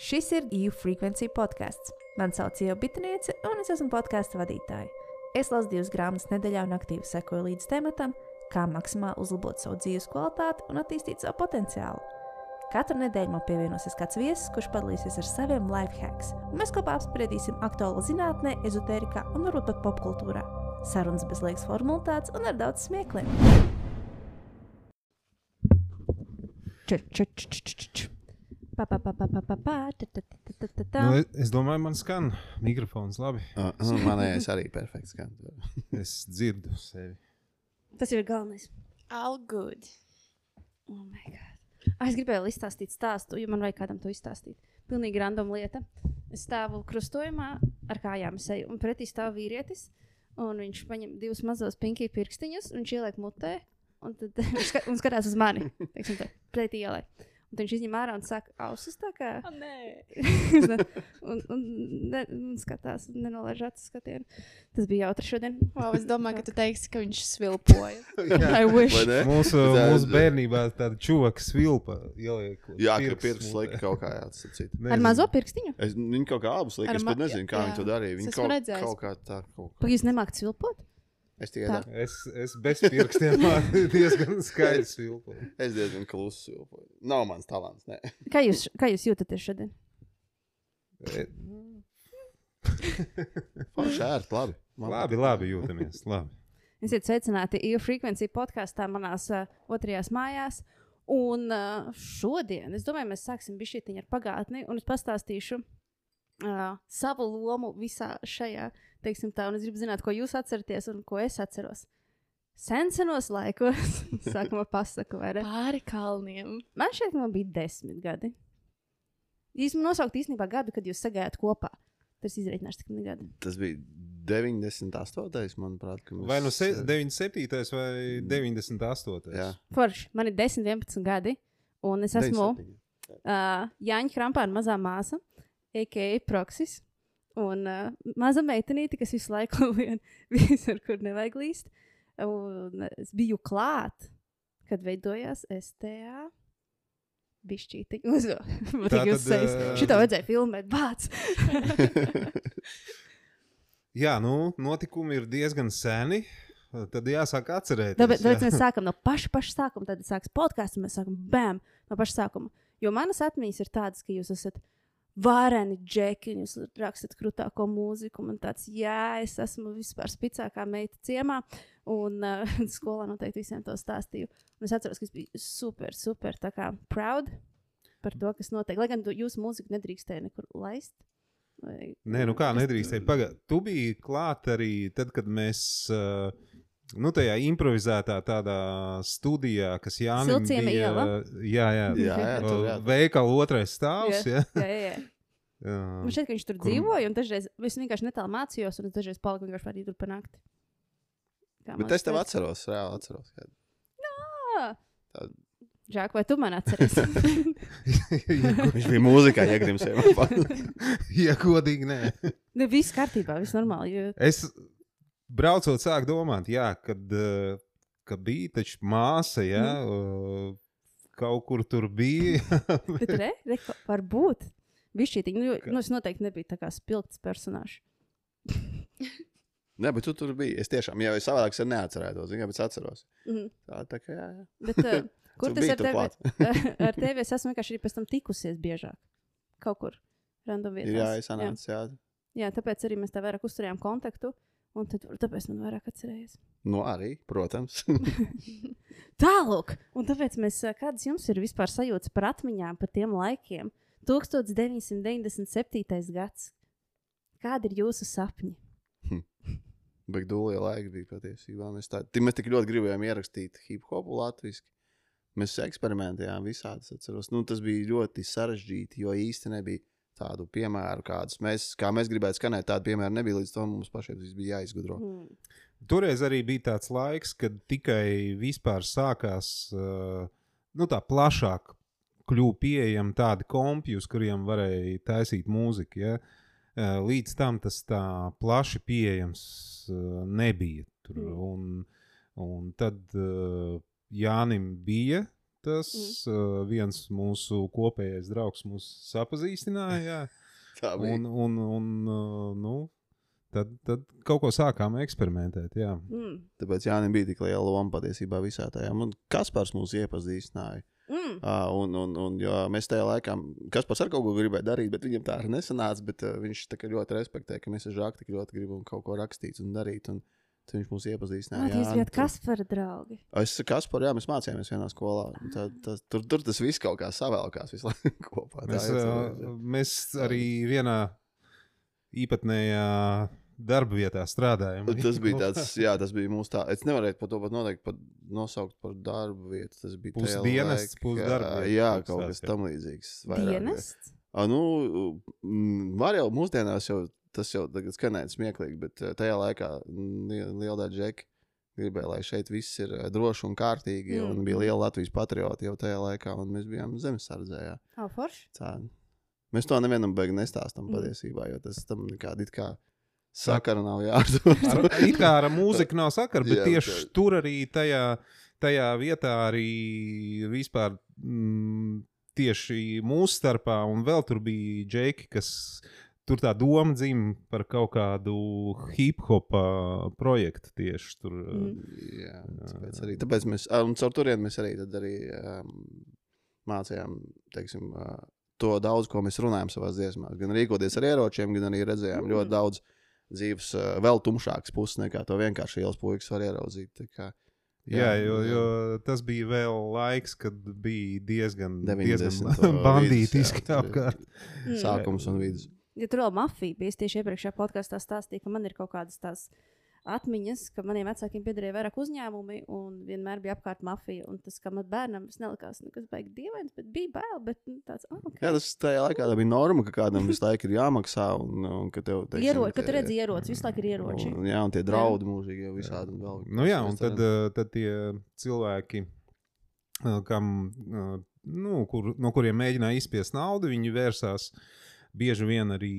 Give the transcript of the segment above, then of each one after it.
Šis ir EU Frequency podkāsts. Mani sauc Ieva Bitniece, un es esmu podkāstu vadītāja. Es lasu divas grāmatas nedēļā un aktīvi sekoju līdz tematam, kā maksimāli uzlabot savu dzīves kvalitāti un attīstīt savu potenciālu. Katru nedēļu man pievienosies kāds viesis, kurš padalīsies ar saviem life hacks, un mēs kopā apspriedīsim aktuālu zinātnē, ezotērijā un varbūt pat popkultūrā. Sarunas bez liekas formalitātes un ar daudz smiekliem. Č, č, č, č, č, Nu, es- domāju, man skan mikrofons labi. Uh, uh, manējais arī perfekts. Skan. Es dzirdu sevi. Tas ir galvenais. All good. Oh my God. Ah, es gribēju izstāstīt stāstu, jo man vajag kādam to izstāstīt. Pilnīgi random lieta. Es stāvu krustojumā ar kājām seju, un pretī stāv vīrietis. Un viņš paņem divus mazus pinky pirkstiņus, un viņš ieliek mutē, un tad un skatās uz mani. teiksim tā, Pretī ielai. Un tad viņš izņem ārā un saka, ausis tā kā. Oh, nē. un, un, ne, un skatās, un nenolaiž acis skatienu. Tas bija jautri šodien. Wow, es domāju, ka tu teiksi, ka viņš svilpoja. I wish. Vai ne? Mūsu, mūsu bērnībā tāda čūska svilpa ieliek. Jā, ka pirksts lika kaut kā jāatsacīt. Ar mazo pirkstiņu? Es, viņi kaut kā abus Ar es pat nezinu, kā jā. viņi to darīja. Es Viņi esmu kaut, kaut kā tā, kaut kā. Jūs nemākat svilpot? Es tikai Tā. tā. Es, es bez pirkstiem diezgan skaidri svilpoju. Es diezgan klusu silpoju. Nav mans talants, nē. Kā jūs, kā jūs jūtaties šodien? E, Forši ērt, labi. Man Labi, labi jūtamies. Labi. Esiet sveicināti EU Frequency podkāstā manās uh, otrajās mājās. Un uh, šodien, es domāju, mēs sāksim bišķiņu ar pagātni, un es pastāstīšu uh, savu lomu visā šajā, teiksim tā, un es gribu zināt, ko jūs atceraties un ko es atceros. Sensenos laikos, sākumā pasaku, vai ne? Pāri kalniem. Man ka man bija desmit gadi. Īsumā nosaukt īstenībā gadu, kad jūs sagājāt kopā. Tas izreikināšu, cik man gadi. Tas bija 98. manuprāt. ka mēs- Vai nu se- 97. vai 98. Jā. Forši, man ir 10, 11 gadi, un es esmu 97. uh, Jāņa Krampāna mazā māsa, a.k.a. Proxys. Un uh, maza meitenīte, kas visu laiku vien visur, kur nevajag līst. Un es biju klāt, kad veidojās STA. Bišķīti. Tā Tātad, tad, ā, Šito vajadzēja filmēt. Bāc! Jā, nu, notikumi ir diezgan seni. Tad jāsāk atcerēties. Tāpēc, tāpēc jā. mēs sākam no paša, paša sākuma. Tad sāksies podkāsts, un mēs sākam bam, no paša sākuma. Jo manas atmiņas ir tādas, ka jūs esat vareni džeki, un jūs rakstat krūtāko mūziku. Man tāds, jā, es esmu vispār spēcīgākā meita ciemā. Un uh, skolā noteikti visiem to stāstīju. Un es atceros, ka es biju super, super kā proud par to, kas notiek. Lai gan jūsu mūziku nedrīkstēja nekur laist. Vai... Nē, nu kā nedrīkstēji. Pagaid, tu biji klāt arī tad, kad mēs. Uh, Nu, tajā improvizētā tādā studijā, kas Jānis bija. iela? Jā, jā. Jā, jā, jā. Veikala otrais stāvs. Jā. Jā, jā, jā. Man šķiet, ka viņš tur Kur- dzīvoja, un dažreiz es vienkārši netālu mācījos, un dažreiz paliku vienkārši arī tur pa nakti. Kā Bet es tev šķiet. atceros, reāli atceros. kad- Jā. Tā- Žāk, vai tu man atceries? Viņš bija mūzikā iegrimsējis. ja godīgi, nē. ne, viss kārtībā, viss normāli. Jo... Es braucot, sāku domāt, jā, kad, uh, ka bija taču māsa, jā, uh, kaut kur tur bija. Bet, re, re, varbūt. Nu, jo- nu, es noteikti nebiju tā kā spilgts personāžs. Nē, bet tu tur biji. Es tiešām, ja es savādāk es neatcerētos, zinu, bet es atceros. Mhm. Tā, tā kā jā, jā. Bet, uh, kur tas ar tevi? ar tevi es esmu vienkārši arī pēc tam tikusies biežāk. Kaut kur. Random vietās. Ir jāizsanāc, jā. jā, tāpēc arī mēs tā vairāk uzturējām kontaktu. Un tad, tāpēc man vairāk atcerējies. Nu, arī, protams. Tālāk, un tāpēc mēs, kādas jums ir vispār sajūtas par atmiņām par tiem laikiem? 1997. gads. Kādi ir jūsu sapņi? Bet dūlī laika bija patiesībā. Mēs, tā, mēs tik ļoti gribējām ierakstīt hip hopu latviešu. Mēs eksperimentējām visādi. Nu, tas bija ļoti sarežģīti, jo īsti nebija tādu piemēru, kādus mēs, kā mēs gribētu skanēt. Tādu piemēru nebija līdz tam mums pašiem tas bija jāizgudro. Hmm. Toreiz arī bija tāds laiks, kad tikai vispār sākās nu, tā plašāk kļuva pieejami tādi kompi, uz kuriem varēja taisīt mūziku. Ja? Līdz tam tas tā plaši pieejams nebija. Tur, Mm. un, un tad Jānim bija tas Mm. uh, viens mūsu kopējais draugs mūs sapazīstināja. Jā. Tā bija. Un, un, un uh, nu, tad, tad kaut ko sākām eksperimentēt. Jā. Mm. Tāpēc Jānis bija tik liela loma patiesībā visā tajā. Un Kaspars mūs iepazīstināja. Mm. Uh, un, un, un, jo mēs tajā laikā, Kaspars ar kaut ko gribēja darīt, bet viņam tā arī nesanāca. Bet, uh, viņš tā ļoti respektē, ka mēs ar Žāku tik ļoti gribam kaut ko rakstīt un darīt. Un, tad viņš mūs iepazīstināja. Jūs Jā, bijat un- Kaspara draugi. Es esmu Kaspars, jā, mēs mācījāmies vienā skolā. Un Tā, tā, tur, tur tas viss kaut kā savēlkās visu laiku kopā. Tā Mēs, ir, uh, mēs arī vienā īpatnējā darba vietā strādājām. Un Tas bija tāds, jā, tas bija mūsu tā. Es nevarēju par to pat noteikti pat nosaukt par darbu vietu. Tas bija pusdarba vieta, Jā, kaut kas jā. tam līdzīgs. vairāk. Dienests? A, nu, var jau mūsdienās jau tas jau tagad skanēt smieklīgi, bet eh, tajā laikā li- liela daļa džeki gribēja, lai šeit viss ir eh, droši un kārtīgi. Mm. Un bija liela Latvijas patrioti jau tajā laikā, un mēs bijām zemesardzē. jā. Oh, forši. Tā. Mēs to nevienam beigās nestāstām Mm. patiesībā, jo tas tam nekāda it kā sakara nav jāatdod. Ar, it kā ar mūziku nav sakara, bet Jā, tieši tā- tur arī tajā, tajā vietā arī vispār. Mm, Tieši mūsu starpā, un vēl tur bija džeki, kas tur tā doma dzimta par kaut kādu hip hop projektu tieši tur. Mm. Jā, tāpēc, arī, tāpēc mēs, un caur turieni mēs arī, tad arī um, mācījām teiksim, uh, to daudz, ko mēs runājam savā dziesmās. Gan rīkoties ar ieročiem, gan arī redzējām Mm. ļoti daudz dzīves, uh, vēl tumšākas puses nekā to vienkārši ielas puikas var ieraudzīt. Tā Kā, Jā, jo, jo tas bija vēl laiks, kad bija diezgan, 90. diezgan bandītiski jā, apkārt. Sākums un vidus. Ja tur vēl mafija bija, es tieši iepriekšējā podkāstā stāstīju, ka man ir kaut kādas tās atmiņas, ka maniem vecākiem piederēja vairāk uzņēmumi un vienmēr bija apkārt mafija. Un tas, kā man bērnam, tas nelikās nekas baigs dievains, bet bija bail. Bet, nu, tāds, oh, okay. Jā, tas tajā laikā tā bija norma, ka kādam visu laiku ir jāmaksā. Un, un ka tev, teiksim, Ieroči, kad tie- redzi ieroci, visu laiku ir ieroči. Un, jā, un tie draudi mūžīgi jau visādi. un Vēl, Nu, jā, un tad, uh, tad tie cilvēki, uh, kam, uh, nu, kur, no kuriem mēģināja izspiest naudu, viņi vērsās bieži vien arī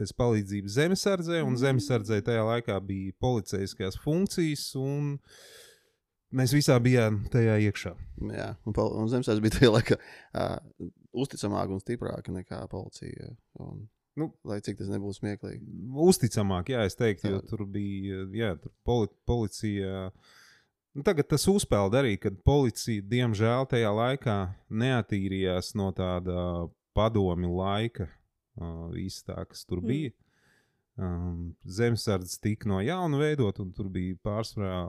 pēc palīdzības zemesardzē, un Mm. zemesardzē tajā laikā bija policijaskās funkcijas, un mēs visā bijām tajā iekšā. Jā, un, un zemesardzes bija tajā laikā uh, uzticamāka un stiprāka nekā policija. Un, Nu. lai cik tas nebūtu smieklīgi. Uzticamāk, jā, es teiktu, jo tur bija, jā, tur poli, policija. Nu, tagad tas uzspēlē arī, kad policija, diemžēl, tajā laikā neatīrījās no tāda padomi laika, viss tā, kas tur Mm. bija. Um, Zemesardzes tika no jauna veidot, un tur bija pārsvarā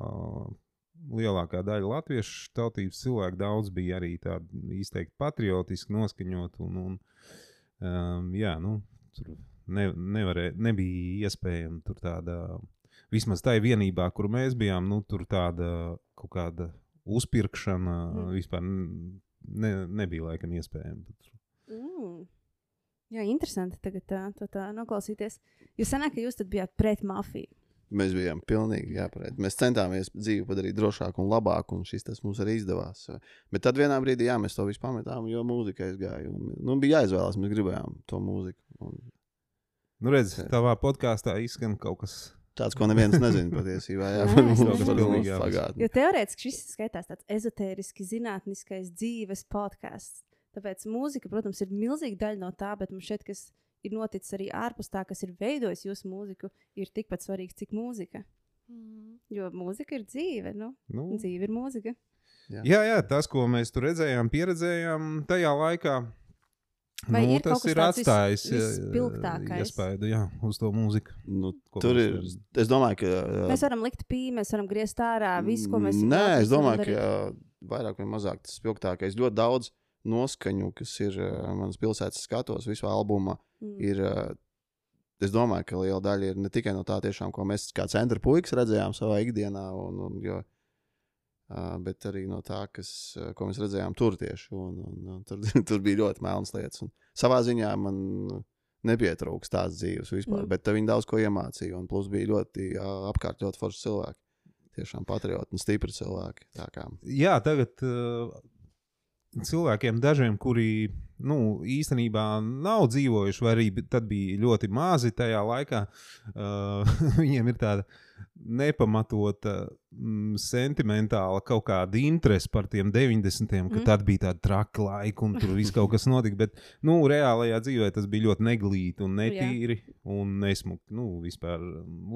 lielākā daļa latviešu tautības cilvēku. Daudz bija arī tādi izteikti patriotiski noskaņot. Un, un, um, jā, nu, tur ne, nevarē, nebija iespējama tur tāda, vismaz tajā vienībā, kur mēs bijām, nu, tur tāda kaut kāda uzpirkšana Mm. vispār ne, nebija laikam iespējama. Tur. Mm. Jā, interesanti tagad tā, to tā noklausīties. Jūs senāk, ka jūs tad bijāt pret mafiju. Mēs bijām pilnīgi jāpareiz. Mēs centāmies dzīvi padarīt drošāku un labāku, un šis tas mums arī izdevās. Bet tad vienā brīdī, jā, mēs to visu pametām, jo mūzika aizgāja. Un, nu, bija jāizvēlas, mēs gribējām to mūziku. Un Nu, redz, tavā podkāstā izskan kaut kas. tāds, ko neviens nezina patiesībā. Jā, nezinu. par Pilnīgi pagātni. Jo teorētiski šis skaitās tāds ezotēriski, zinātniskais dzīves podkāsts. Tāpēc mūzika, protams, ir milzīga daļa no tā, bet mums šeit, kas ir noticis arī ārpus tā, kas ir veidojis jūsu mūziku, ir tikpat svarīgs, cik mūzika. Mm. Jo mūzika ir dzīve, nu, Nu, dzīve ir mūzika. jā, jā, tas, ko mēs tur redzējām, pieredzējām tajā laikā. Vai nu, ir tas ir atstājis vispilgtākais? iespaidu jā, uz to mūziku. Nu, Ko tur mēs ir. varam- Es domāju, ka. jā, Mēs varam likt pīmē, mēs varam griezt ārā visu, ko mēs Nē, es domāju, ka jā, vairāk vai mazāk tas spilgtākais. Ļoti daudz noskaņu, kas ir uh, manas pilsētas skatos, visā albumā, Mm. ir. Uh, es domāju, ka liela daļa ir ne tikai no tā, tiešām, ko mēs kā centra puikas redzējām savā ikdienā, un, un, jo, uh, bet arī no tā, kas, uh, ko mēs redzējām tur tieši. Un, un, un, tur, tur bija ļoti melnas lietas. Un savā ziņā man nepietrūks tāds dzīves vispār, Mm. bet viņi daudz ko iemācīja. Un plus bija ļoti uh, apkārt ļoti forši cilvēki. Tiešām patrioti un stipri cilvēki. Tā kā Jā, tagad uh, cilvēkiem, dažiem, kuri nu, īstenībā nav dzīvojuši, vai arī tad bija ļoti mazi tajā laikā, uh, viņiem ir tāda nepamatota, mm, sentimentāla kaut kāda interese par tiem 90. kad Mm. tad bija tāda traka laika un tur viss kaut kas notika. Bet nu, reālajā dzīvē tas bija ļoti neglīti un netīri un nesmuki. Nu, vispār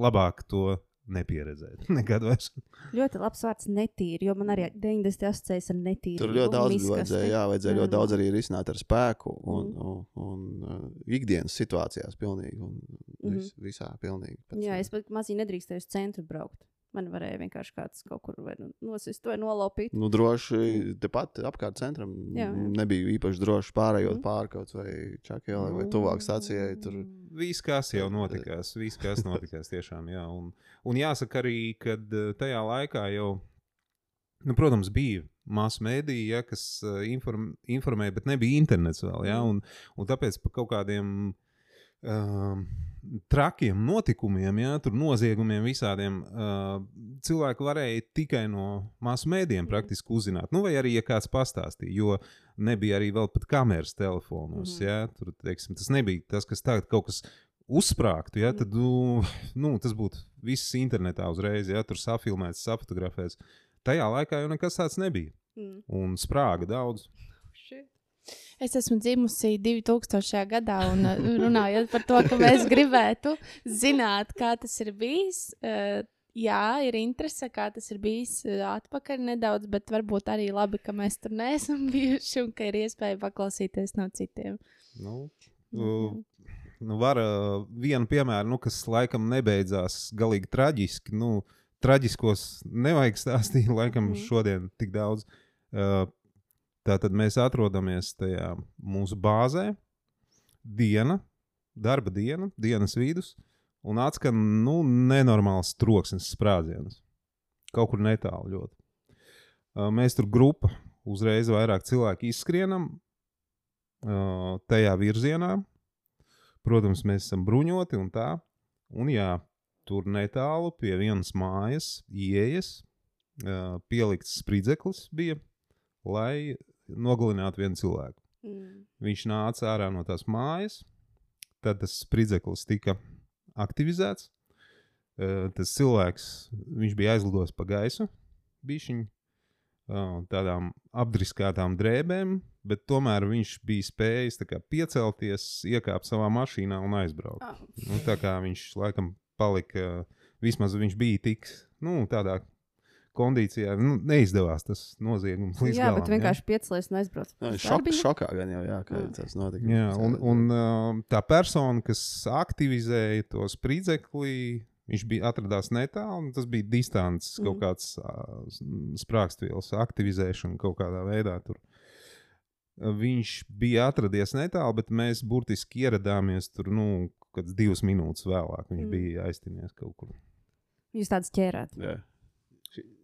labāk to nepieredzēt. Nekad vairs. Ļoti labs vārds netīri, jo man arī 90. asociējas ar netīru. Tur ļoti daudz bija vajadzēja, jā, vajadzēja Jā, ļoti jā. daudz arī risināt ar spēku un, Mm. un, un uh, ikdienas situācijās pilnīgi. Un vis, visā pilnīgi. pēc- Jā, es pat mazīgi nedrīkstēju uz centru braukt. Man varēja vienkārši kāds kaut kur vai nu nosist vai nolaupīt. Nu, droši tepat apkārt centram Jā, jā. nebija īpaši droši pārējot Mhm. pāri kaut vai čakielai vai tuvāk stācijai. Tur Viss, kas jau notikās, viss, kas notikās tiešām. Jā. Un, un jāsaka arī, ka tajā laikā jau, nu, protams, bija masu mēdīja, ja, kas uh, inform, informēja, bet nebija internets vēl. Ja, un, un tāpēc par kaut kādiem um, trakiem notikumiem, ja, tur noziegumiem visādiem, uh, cilvēki varēja tikai no masu mēdījiem praktiski uzzināt. Nu, vai arī, ja kāds pastāstīja, jo nebija arī vēl pat kameras telefonos. Mm -hmm. ja, tur, teiksim, tas nebija tas, kas tagad kaut kas uzsprāgtu, ja, tad nu, nu, tas būtu viss internetā uzreiz, ja tur safilmēts, sapfotografēts. Tajā laikā jau nekas tāds nebija. Mm. Un sprāga daudz. Es esmu dzimusi 2000. gadā, un uh, runājot par to, ka mēs gribētu zināt, kā tas ir bijis. Uh, jā, ir interese, kā tas ir bijis uh, atpakaļ nedaudz, bet varbūt arī labi, ka mēs tur neesam bijuši un ka ir iespēja paklausīties no citiem. Nu, Mhm. nu, var vienu piemēru, nu, kas laikam nebeidzās galīgi traģiski. Nu, traģiskos nevajag stāstīt, laikam, Mhm. šodien tik daudz. Uh, Tātad mēs atrodamies tajā mūsu bāzē, diena, darba diena, dienas vidus, un atskan nu, nenormāls troksnis, sprādziens. Kaut kur netālu ļoti. Mēs tur grupa, uzreiz vairāk cilvēku izskrienam tajā virzienā. Protams, mēs esam bruņoti un tā. Un jā, tur netālu pie vienas mājas, ieejas, pielikts spridzeklis bija, lai nogalinātu vienu cilvēku. Mm. Viņš nāca ārā no tās mājas, tad tas spridzeklis tika aktivizēts. Uh, tas cilvēks viņš bija aizlidojis pa gaisu, bišķiņ, uh, tādām apdriskātām drēbēm, bet tomēr viņš bija spējis kā, piecelties, iekāpt savā mašīnā un aizbraukt. Ah, Nu, tā kā viņš laikam palika, vismaz viņš bija tik nu, tādā kondīcijā, nu, neizdevās tas noziegums jā, galam. bet vienkārši piecēlies un aizbrauc. Jā, uz šok, šokā gan jau, jā, ka Jā. tas notika. Jā, un, un tā persona, kas aktivizēja to spridzekli, viņš bija atradās netālu, un tas bija distants, mm. kaut kāds sprāgstvielas aktivizēšana kaut kādā veidā. Tur. Viņš bija atradies netālu, bet mēs burtiski ieradāmies tur nu, kādas divas minūtes vēlāk. Viņš Mm. bija aiztinies kaut kur. Jūs tāds ķērāt. Jā.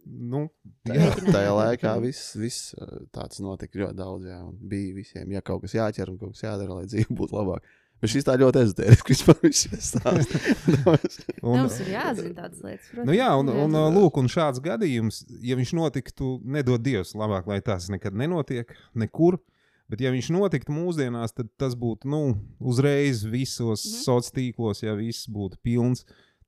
Nu, Tā, jā, tajā laikā viss, viss uh, tāds notika ļoti daudz. Jā, un bija visiem, ja kaut kas jāķer un kaut kas jādara, lai dzīve būtu labāka. Bet šis tā ļoti ezotēriski vispār un, Mums ir jāzina tādas lietas. Protams. Nu jā, un, un uh, lūk, un šāds gadījums, ja viņš notiktu, nedod Dievs, labāk, lai tas nekad nenotiek, nekur. Bet, ja viņš notiktu mūsdienās, tad tas būtu nu, uzreiz visos mm. -hmm. sociālos tīklos, ja viss būtu pilns.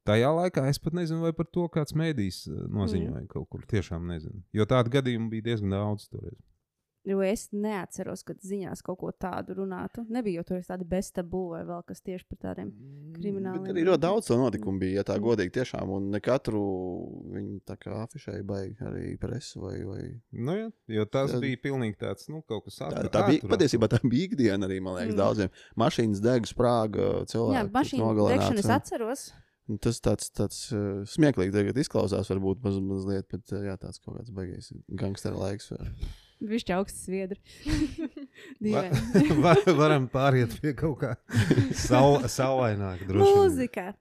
Tajā laikā es pat nezinu, vai par to kāds mēdījis uh, noziņoja mm. kaut kur. Tiešām nezinu. Jo tādu gadījumu bija diezgan daudz. Toreiz. Jo es neatceros, kad ziņās kaut ko tādu runātu. Nebija jau tur tādi beztabū vai vēl kas tieši par tādiem krimināliem. Bet arī ļoti daudz to notikumu bija, ja tā Mm. godīgi tiešām. Un ne katru viņu tā kā afišēja baigi arī presa vai. vai... Nu, jā, jo tas Tad- bija pilnīgi tāds, nu, kaut kas Tā, attur- tā bija patiesībā tā bija ikdiena arī, man liekas, Mm. mm. daudziem. Mašīnas deg, sprāga, cilvēki. Jā, nogalināti, degšana es un- atceros. Un Tas tāds, tāds uh, smieklīgi tagad izklausās, varbūt maz, mazliet, bet uh, jā, tāds kaut kāds baigais gangstera laiks. vai- Viņš ir augsts sviedri. Va- Dīvaini. var, varam pāriet pie kaut kā saul, saulaināka. Mūzika.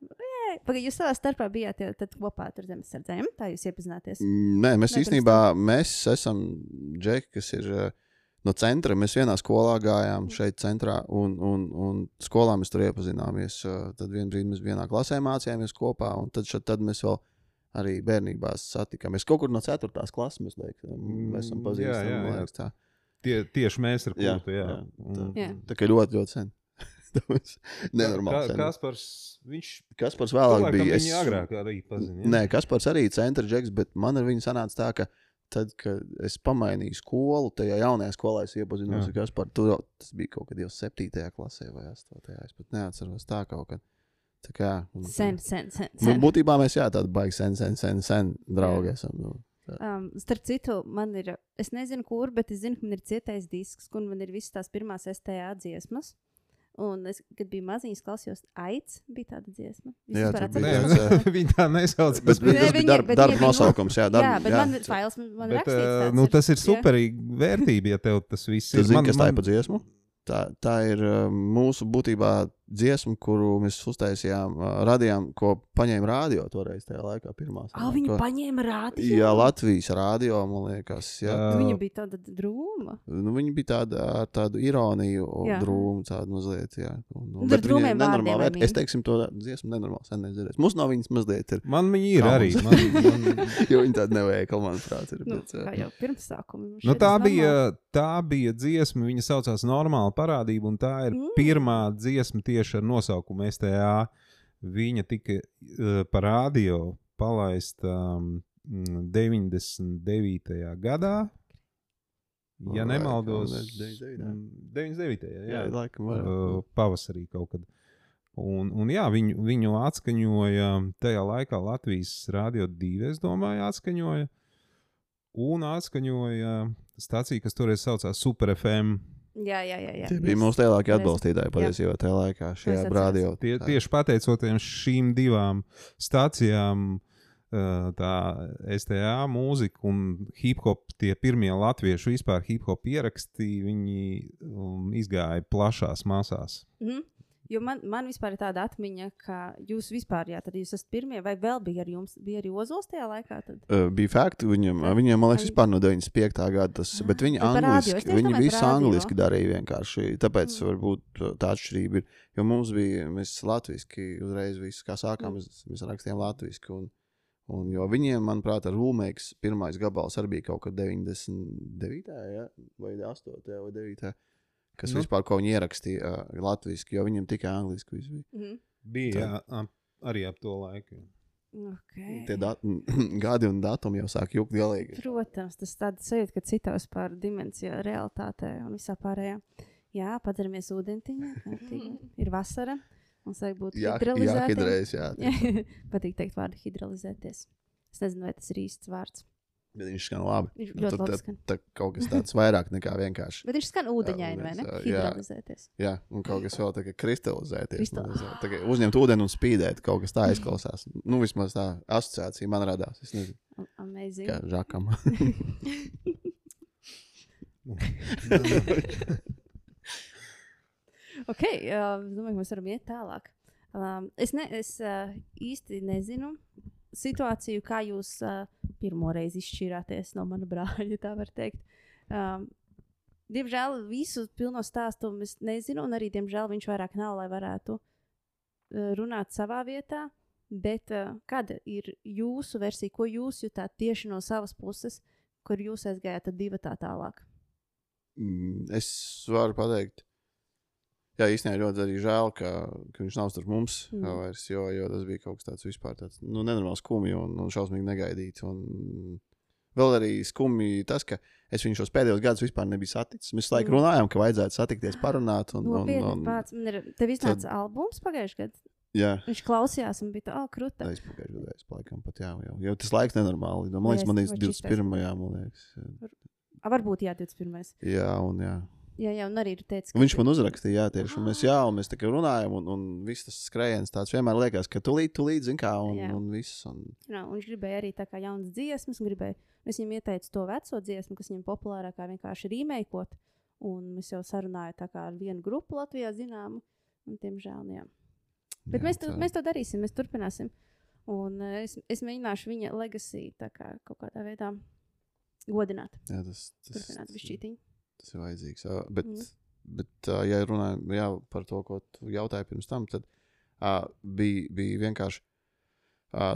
Pagaid, jūs savā starpā bijāt jau tad kopā ar zemesardzēm. Tā jūs iepazināties. Nē, mēs Nē, īstenībā mēs esam džeki, kas ir uh, no centra. Mēs vienā skolā gājām šeit, centrā, un, un, un skolā mēs tur iepazināmies. Tad vienā brīdī mēs vienā klasē mācījāmies kopā, un tad, šad, tad mēs vēl arī bērnībā satikāmies. Kaut kur no 4. klases mēs, liek, mēs esam Mm, pazīstami. jā, jā, jā. liekas, tā. Tie, tieši mēs ar Kultu. Jā, jā, Un- Jā. Tā kā ļoti, ļoti sen. Nenormāli. Kā, sen. Kaspars, viņš Kaspars vēlāk bija. viņu agrāk arī pazina. Nē, Kaspars arī centra džeks, bet man ar viņu sanāca tā, ka tad, kad es pamainīju skolu, tajā jaunajā skolā es iepazinos Jā. ar Kasparu. Tur tas bija kaut kad jau 7. klasē vai 8. Es pat neatceros tā kaut kad. Tā kā, Sen, sen, sen. Nu, sen. būtībā mēs jā, tādi baigi sen, sen, sen, sen draugi esam. Nu. Um, starp citu, man ir, es nezinu, kur, bet es zinu, ka man ir cietais disks, kur man ir visas tās pirmās STA dziesmas. Un es, kad biju maziņš, klausījos, aicis bija tāda dziesma. Jā, tur bija ne, viņi tā nesauc. Bet, bet Nē, tas bija darba, bet darba nosaukums. Jā, darba, jā, bet man ir fails, man, man Bet, rakstīts uh, nu, tas ir Jā. superīgi vērtība, ja tev tas viss Tu ir. zini, kas tā ir pa dziesmu? Tā, tā ir uh, mūsu būtībā dziesma, kuru mēs uztaisījām, radījām, ko paņēma rādio toreiz tajā laikā. Pirmā, Ah, viņi ko, paņēma rādio. Jā, Latvijas rādio, man liekas. Jā. Jā. Viņa bija tāda drūma. Nu, viņi bija tāda ar tādu ironiju, Jā. drūmu, tādu mazliet. Jā. Un, Nu, bet viņa ir viņi? Es teiksim, to dziesmu nenormāli sen nedzirdēju. Mums no viņas mazliet ir. Man viņi ir Kā arī. Man, man, Jo viņi tādi neveikli, manuprāt, ir. Nu, Bet, kā jau pirmsākuma. man Nu, tā, bija, tā bija dziesma, viņa saucās Normāla parādība, un tā ir mm. pirmā dziesma tieši ar nosaukumu STA. Viņa tika uh, pa radio palaista um, 99. gadā. Ja nemaldos, kaut 99., jā. mm, 99. Jā, Jā, laikam, uh, pavasarī kaut kad. Un, un jā, viņu, viņu atskaņoja tajā laikā Latvijas Rādio 2, es domāju, atskaņoja. Un atskaņoja stācija, kas toreiz saucās Super FM. Jā, jā, jā. jā. Tie bija mūsu lielākie atbalstītāji patiesībā tajā laikā, šajā rādio. Tie, tieši pateicoties šīm divām stācijām, tā STA mūzika un hip hop, tie pirmie latviešu vispār hip hop ieraksti, viņi um, izgāja plašās masās. Mhm. Jo man, man vispār ir tāda atmiņa, ka jūs vispār, jā, tad jūs esat pirmie, vai vēl bija ar jums, bija arī Ozols tajā laikā? Tad? Uh, bija fakti, viņam, viņam, man liekas, vispār no 95. gada tas, bet viņi bet es angliski, viņi visu angliski darīja vienkārši. Tāpēc Mm. varbūt tā atšķirība ir, jo mums bija, mēs latviski uzreiz visu, kā sākām, Mm. mēs, mēs rakstījām latviski. Un, un jo viņiem, manuprāt, ar Rūmēks pirmais gabals arī bija kaut kad 99. Ja? vai 8. vai 9. Kas Nu. vispār ko viņi ierakstīja uh, latviešu, jo viņiem tikai angliski viss bija. Mhm. Bija jā, ap- arī ap to laiku. Okay. Tie dat gadi un datumi jau sāk jukt galīgi. Protams, tas tāds sajūta, ka citos par dimensiju, realitātē un visā pārējā. Jā, padzeramies ūdentiņā, ir vasara. Mums vajag būt Jā, jā, hidrēs, jā. Patīk teikt vārdu hidrolizēties. Es nezinu, vai tas ir īsts vārds. Bet viņš skan labi. Viņš Nu, tad- labi skan. Tā kaut kas tāds vairāk nekā vienkārši. Bet viņš skan ūdeņaini, vai ne? jā, jā. Hidrolizēties. Jā, un kaut kas vēl tā kā kristalizēties. Kristal- tā kā Uzņemt ūdeni un spīdēt, kaut kas tā izklausās. Nu, vismaz tā asociācija man radās. Es nezinu, Amazing. kā žakam. Ok, uh, es domāju, ka mēs varam iet tālāk. Um, es ne, es uh, īsti nezinu situāciju, kā jūs uh, pirmo reizi izšķirāties no mana brāļa, tā var teikt. Um, diemžēl visu pilno stāstu es nezinu, un arī, diemžēl, viņš vairāk nav, lai varētu uh, runāt savā vietā. Bet uh, kāda ir jūsu versija, ko jūs jutāt tieši no savas puses, kur jūs aizgājāt divi tā tālāk? Mm, es varu pateikt, jā, īstenībā ļoti arī žēl, ka, ka viņš nav starp mums Mm. vairs, jo, jo tas bija kaut kas tāds vispār tāds, nu, nenormāls skumji un, un šausmīgi negaidīts. Un vēl arī skumji tas, ka es viņu šos pēdējos gadus vispār nebiju saticis. Mēs laikam Mm. runājām, ka vajadzētu satikties, parunāt. Un, un, Nopietni, un, pats man ir. Tev iznāca albums pagājušajā gadā. jā, Viņš klausījās un bija tā, oh, krūta. aizpagājušajā gadā es laikam pat jā, jau, jau tas laiks nenormāli. Man liekas, man es- ir vai šis 21. man liekas. A, varbūt jā, 21. Jā, un jā. Jā, jā, un arī ir teicis, ka Viņš man uzrakstīja, jā, tieši. Un mēs, jā, un mēs tā kā runājam, un, un viss tas skrējiens tāds vienmēr liekas, ka tu līdzi, tu līdzi, zini, kā, un, Jā. un viss. Un, Jā, un viņš gribēja arī tā kā jaunas dziesmas, un gribēja, es viņam ieteicu to veco dziesmu, kas viņam populārākā vienkārši rīmēkot. Un mēs jau sarunājām tā kā ar vienu grupu Latvijā zināmu, un tiemžēl, jā. Bet jā, mēs, to, tā- mēs to darīsim, mēs turpināsim. Un uh, es, es mēģināšu viņa legacy kā kaut kādā veidā godināt, Jā, tas, tas, turpināt višķītiņu. Tas ir vajadzīgs. ā, Bet, mm. bet ā, ja runājam jā, par to, ko tu jautāji pirms tam, tad uh, bija, bija vienkārši uh,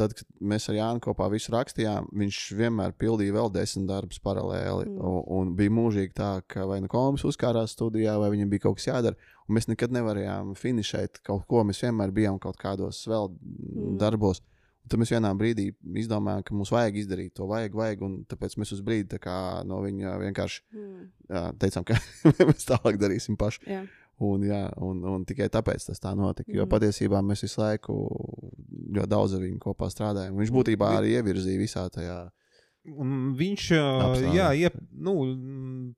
tad, kad mēs ar Jānu kopā visu rakstījām, viņš vienmēr pildīja vēl desmit darbus paralēli. Mm. Un, un bija mūžīgi tā, ka vai nu komis uzkārās studijā, vai viņam bija kaut kas jādara. Un mēs nekad nevarējām finišēt kaut ko. Mēs vienmēr bijām kaut kādos vēl Mm. darbos. Un tad mēs vienā brīdī izdomājām, ka mums vajag izdarīt to, vajag, vajag. Un tāpēc mēs uz brīdi tā kā no viņa vienkārši Mm. jā, teicām, ka mēs tālāk darīsim paši. Jā. Un, jā, un, un tikai tāpēc tas tā notika. Jo Mhm. patiesībā mēs visu laiku ļoti daudz ar viņu kopā strādājām. Viņš būtībā arī ievirzīja visā tajā. Un viņš Apstākļi. jā, iep, nu, mm,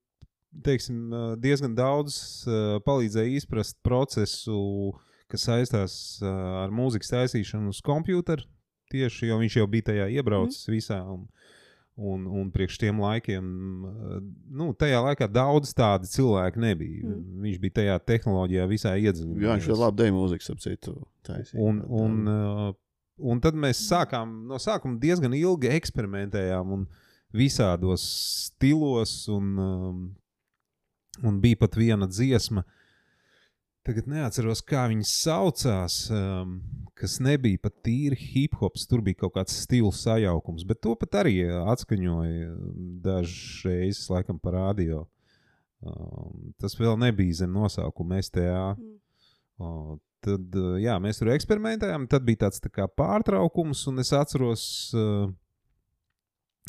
teiksim, diezgan daudz palīdzēja izprast procesu, kas saistās ar mūzikas taisīšanu uz kompjutera. Tieši jo viņš jau bija tajā iebraucis mm. visā. Un, un, un priekš tiem laikiem, ā, nu, tajā laikā daudz tādu cilvēku nebija. Mm. Viņš bija tajā tehnoloģijā visai iedziļināts. Jā, viņš ļoti labi deja mūziku, ap citu. taisīja. Un, un, uh, un tad mēs sākām no sākuma diezgan ilgi eksperimentējām un visādos stilos. Un, um, un bija pat viena dziesma, tagad neatceros, kā viņas saucās, um, kas nebija pat tīri hip hops. Tur bija kaut kāds stils sajaukums, bet to pat arī atskaņoja dažreiz, laikam, pa radio. Um, tas vēl nebija zem nosaukuma STA. Mm. O, tad, uh, jā, mēs tur eksperimentējām. Tad bija tāds tā kā pārtraukums, un es atceros, uh,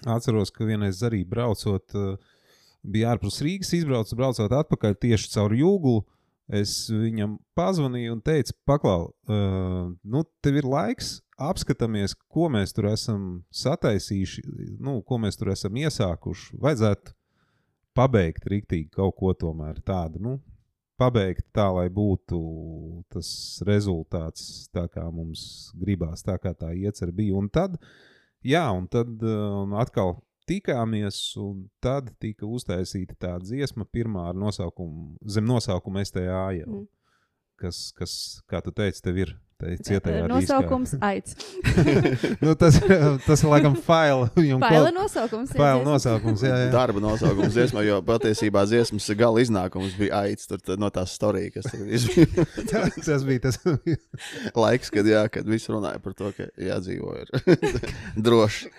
atceros ka vienreiz arī braucot, uh, bija ārpus Rīgas, izbraucot, braucot atpakaļ tieši caur jūglu. Es viņam pazvanīju un teicu, paklau, uh, nu, tev ir laiks, apskatāmies, ko mēs tur esam sataisījuši, nu, ko mēs tur esam iesākuši. Vajadzētu pabeigt rīktīgi kaut ko tomēr tādu, nu, pabeigt tā, lai būtu tas rezultāts, tā kā mums gribās, tā kā tā iecer bija. Un tad, jā, un tad um, atkal tikāmies, un tad tika uztaisīta tā dziesma, pirmā ar nosaukumu, zem nosaukuma STA jau. Mm. Kas, kas, kā tu teici, tev ir tai cietajā Nosaukums diskā. nu, tas, tas ir laikam faila. Faila nosaukums. Faila nosaukums, jā, jā. Darba nosaukums dziesmā, jo patiesībā dziesmas gala iznākums bija aicis tur, tad no tās stāstījuma, kas tur bija. Tas, tas bija tas. Laiks, kad, jā, kad viss runāja par to, ka jādzīvo ir droši.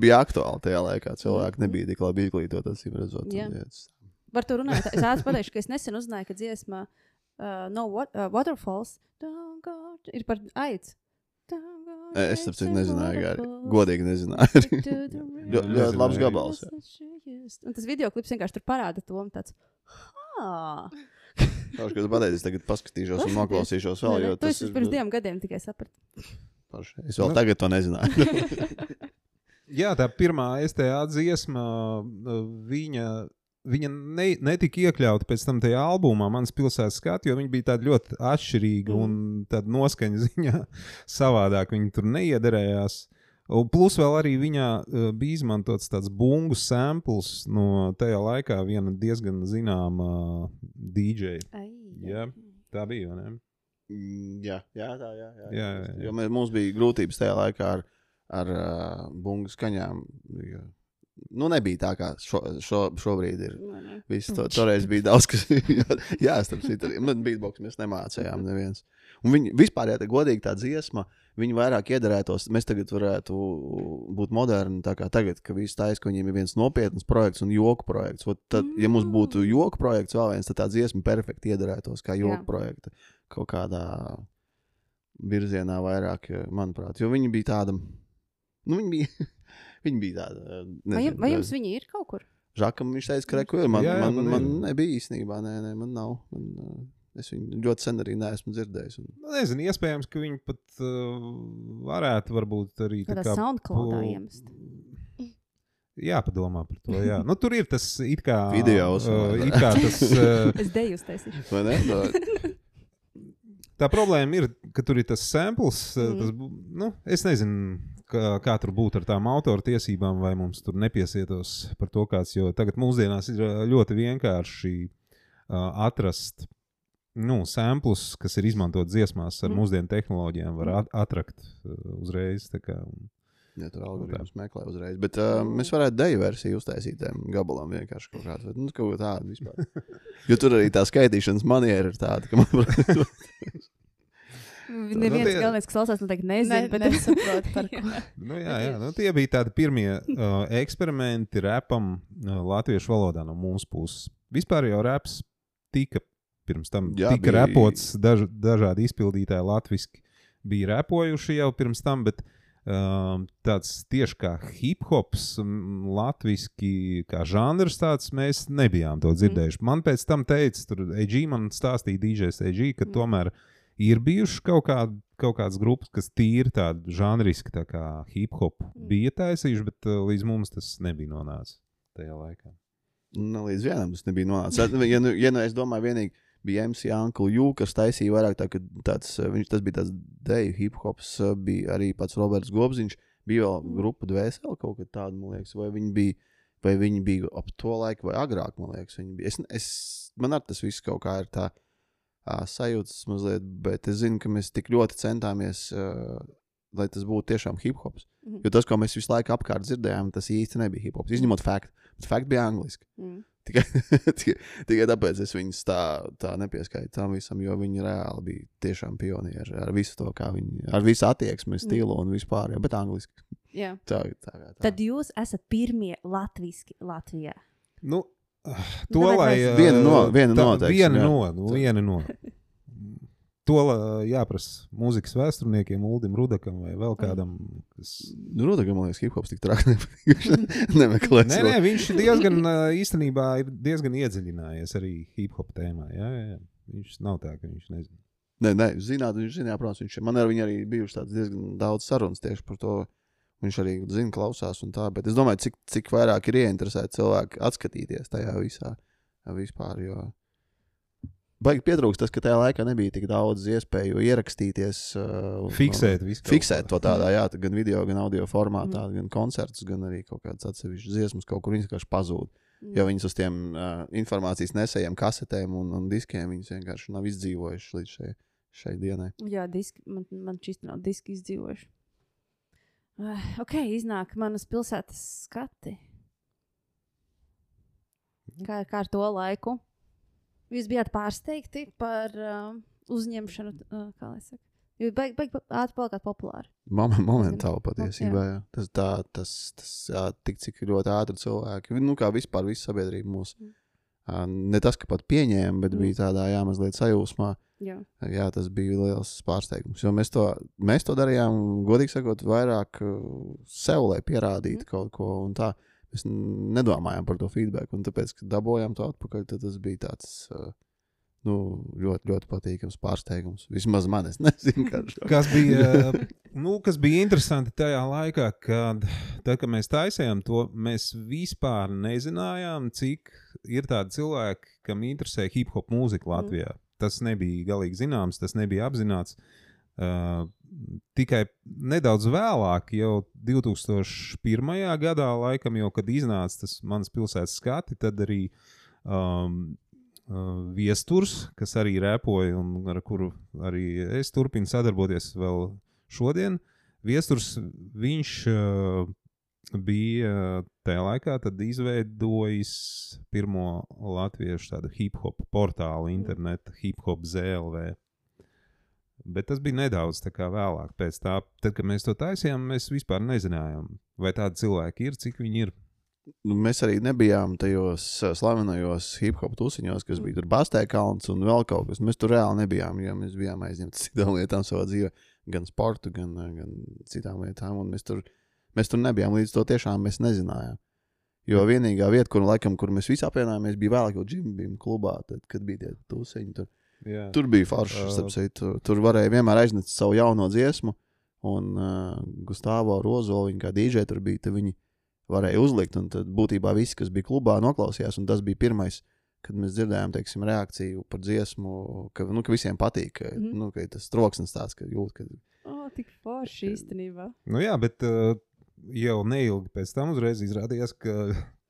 Bija aktuāli tajā laikā. Cilvēki nebija tik labi izglītoti, acīm redzot. Tas- Par to runājot, es ātri pateikšu, ka es nesen uzzināju, ka dziesma uh, No what, uh, Waterfalls don't go to- ir par. Don't go Es tam nezināju, arī godīgi nezināju. Ļoti, labs gabals. Un tas video klips vienkārši tur parāda to. Ah, Kaut kas pateicis, tagad paskatīšos un noklausīšos vēl. jo Tu tas ir pirms diviem gadiem tikai saprati. paši. Es vēl tagad to nezināju. Jā, tā pirmā STA dziesma, uh, viņa, viņa ne, netika iekļauta pēc tam tajā albumā, Mans pilsētas skats, jo viņa bija tāda ļoti atšķirīga Mm. un tāda noskaņa ziņā savādāk. Viņa tur neiederējās. Un plus vēl arī viņā uh, bija izmantots tāds bungu samples no tajā laikā viena diezgan zināma DJ. Ai, Jā. Tā bija, vai ne? Mm, jā, jā, tā jā. jā. Jā, jā, jā. Jo mēs, mums bija grūtības tajā laikā ar, ar uh, bungu skaņām. Jo, nu, nebija tā, kā šo, šo, šobrīd ir. Viss to, toreiz bija daudz, kas jā, starp citu, man beatbox mēs nemācījām neviens. Un viņi vispār, ja tā godīgi tā dziesma, viņi vairāk iedarētos. Mēs tagad varētu būt moderni, tā kā tagad, ka viss taisa, ka viņiem ir viens nopietns projekts un joku projekts. Ot tad, ja mums būtu joku projekts vēl viens, tad tā dziesma perfekti iedarētos kā joku Jā. projekta kaut kādā virzienā vairāk, manuprāt. Jo viņi bija tāda, nu, viņi bija, viņi bija tāda. Vai, nezinu, vai jums viņi ir kaut kur? Žakam viņš teica, ka reku ir. Man, Jā, jā, man, man man, nebija īstenībā, nē, nē, man nav. Man, uh, es viņu ļoti sen arī neesmu dzirdējis. Un... Nu, Nezinu, iespējams, ka viņi pat uh, varētu varbūt arī tā Kādā kā SoundCloudā pu- iemest. Jāpadomā par to. Jā. Nu, tur ir tas it kā. Videos, uh, vai it kā tas, uh, Es deju uztaisīšu. Vai ne? Tā, tā problēma ir, ka tur ir tas samples. Mhm. Mm. Tas, nu, es nezinu, kā, kā tur būtu ar tām autortiesībām, vai mums tur nepiesietos par to kāds. Jo tagad mūsdienās ir uh, ļoti vienkārši uh, atrast. Nu, samplus, kas ir izmantot dziesmās ar mm. mūsdienu tehnoloģijām, var at atrakt uh, uzreiz. kā, ja tur algoritms meklē uzreiz. Bet uh, mēs varētu deju versiju uztaisīt tam gabalam vienkārši kaut kādu. Nu, kaut ko tādu vispār. Jo tur arī tā skaitīšanas maniera ir tāda, ka man Neviens tie- galvenais, kas klausās, noteikti Ne, nezina. bet- nesaprotu, par ko. Nu, jā, jā. Nu, tie bija tādi pirmie uh, eksperimenti repam uh, latviešu valodā no mūsu puses. Vispār jau reps tika pirms tam Jā, tika bija- repots, daž, dažādi izpildītāji latviešu bija repojuši jau pirms tam, bet um, tāds tieši kā hip hops, latviešu kā žanrs, tāds mēs nebijām to dzirdējuši. Mm. Man pēc tam teica, tur EG man stāstīja DJs EG, ka mm. tomēr ir bijušas kaut, kā, kaut kādas grupas, kas tīri tādu žanriski tā kā hip hop Mm. bija taisījuši, bet uh, līdz mums tas nebija nonācis tajā laikā. Nu, līdz vienam tas nebija nonācis. Ja, nu, ja nu es domāju, vienīgi bija MC Uncle Jū, kas taisīja vairāk tā, tāds, eh, viņš, tas bija tāds deju hip hops, eh, bija arī pats Roberts Gobziņš, bija vēl Mm. grupa dvēseli kaut kad tāda, man liekas, vai viņi bija, vai viņi bija ap to laiku vai agrāk, man liekas, viņi bija. Es, es, man ar tas viss kaut kā ir tā ā, sajūtas mazliet, bet es zinu, ka mēs tik ļoti centāmies, uh, lai tas būtu tiešām hip hops. Mhm. Jo tas, ko mēs visu laiku apkārt dzirdējām, tas īsti nebija hip hops. Izņemot faktu, bet fakts bija angliski. Mm. Tikai, tikai, tikai tāpēc es viņus tā, tā nepieskaitu tam visam, jo viņi reāli bija tiešām pionieri ar visu to, kā viņi, ar visu attieksmi, stilu un vispār, jā, bet angliski. Jā. Tā, tā, tā. Tad jūs esat pirmie latvieši Latvijā. Nu, to vai lai. mēs- uh, Viena no- viena tā- no, teiksim, Viena jā. no, nu, viena no. To la- jāprasa mūzikas vēsturniekiem, Uldim Rudakam vai vēl kādam. Kas... Nu, Ruda, ka man liekas, hip hops tik traki nemeklēs. Nē, nē, viņš diezgan uh, īstenībā ir diezgan iedziļinājies arī hip hop tēmā. Jā, jā, jā. Viņš nav tā, ka viņš nezina. Nē, nē, zināt, viņš zina, jā, protams, viņš man ar viņu arī bijuši tāds diezgan daudz sarunas tieši par to. Viņš arī zina, klausās un tā, bet es domāju, cik, cik vairāk ir ieinteresēti cilvēki atskatīties tajā visā vispār. Jo... Baigi pietrūkst tas, ka tajā laikā nebija tik daudz iespēju ierakstīties, uh, Fiksēt visu. kaut Fiksēt to tādā, jā, tā gan video, gan audio formātā, mm. gan koncertus, gan arī kaut kādas atsevišķas dziesmas, kaut kur viņas vienkārši pazūd. Mm. Jo viņas uz tiem uh, informācijas nesējiem, kasetēm un, un diskiem viņas vienkārši nav izdzīvojušas līdz šai, šai dienai. Jā, diski, man, man šis nav diski izdzīvojuši. Uh, ok, iznāk manas pilsētas skati. Kā, kā ar to laiku? Jūs bijāt pārsteigti par uh, uzņemšanu, uh, kā lai saka. Jūs beig, beig, ātri palikāt populāri. Moment, momentāli jā. patiesībā. Jā. Tas, tā, tas, tas jā, tik cik ļoti ātri cilvēki, nu kā vispār visa sabiedrība mūs. Mm. ā, Ne tas, ka pat pieņēma, bet Mm. bija tādā jā, mazliet sajūsmā. Jā. Jā, tas bija liels pārsteigums. Jo mēs to, mēs to darījām, godīgi sakot, vairāk uh, sev, lai pierādītu Mhm. kaut ko. un Tā. Mēs nedomājām par to feedback. Un tāpēc, kad dabūjām to atpakaļ, tas bija tāds uh, nu, ļoti, ļoti patīkams pārsteigums. Vismaz man, es nezinu, kāds Kas bija, nu, kas bija interesanti tajā laikā, kad, tad, kad mēs taisījām to, mēs vispār nezinājām, cik ir tādi cilvēki, kam interesē hip hop mūzika Latvijā. Mm. Tas nebija galīgi zināms, tas nebija apzināts. Uh, tikai nedaudz vēlāk, jau 2001. gadā, laikam, jau, kad iznāca tas mans pilsētas skati, tad arī um, uh, viesturs, kas arī repoja un ar kuru arī es turpinu sadarboties vēl šodien. Viesturs viņš uh, bija tajā laikā tad izveidojis pirmo latviešu tādu hip hop portālu, internetu hip hop ZLV. Bet tas bija nedaudz tā kā vēlāk. Pēc tā, tad, kad mēs to taisījām, mēs vispār nezinājām, vai tādi cilvēki ir, cik viņi ir. nu, mēs arī nebijām tajos slavenajos hip hop tusiņos, kas bija tur Bastē kalns un vēl kaut kas. Mēs tur reāli nebijām, jo mēs bijām aizņemti citām lietām savā dzīvē, gan sportu, gan, gan citām lietām. un Mēs tur, mēs tur nebijām, līdz to tiešām mēs nezinājām. Jo vienīgā vieta, kur, laikam, kur mēs visi apvienojāmies, bija vēlāk, jau Džimbijam klubā, tad, kad bija tie tusiņi. Tur, Jā. tur bija forši. Uh, tur, tur varēja vienmēr aiznest savu jauno dziesmu, un uh, Gustavo Rozolu, viņa kā dīdžē, tur bija, viņi varēja uzlikt. Un tad būtībā visi, kas bija klubā, noklausījās. Un tas bija pirmais, kad mēs dzirdējām teiksim, reakciju par dziesmu, ka, nu, ka visiem patīk. Ka, mm nu, ka tas troksnis tāds, ka jūt, ka O, tik forši īstenībā. Nu, jā, bet uh, jau neilgi pēc tam uzreiz izrādījās, ka,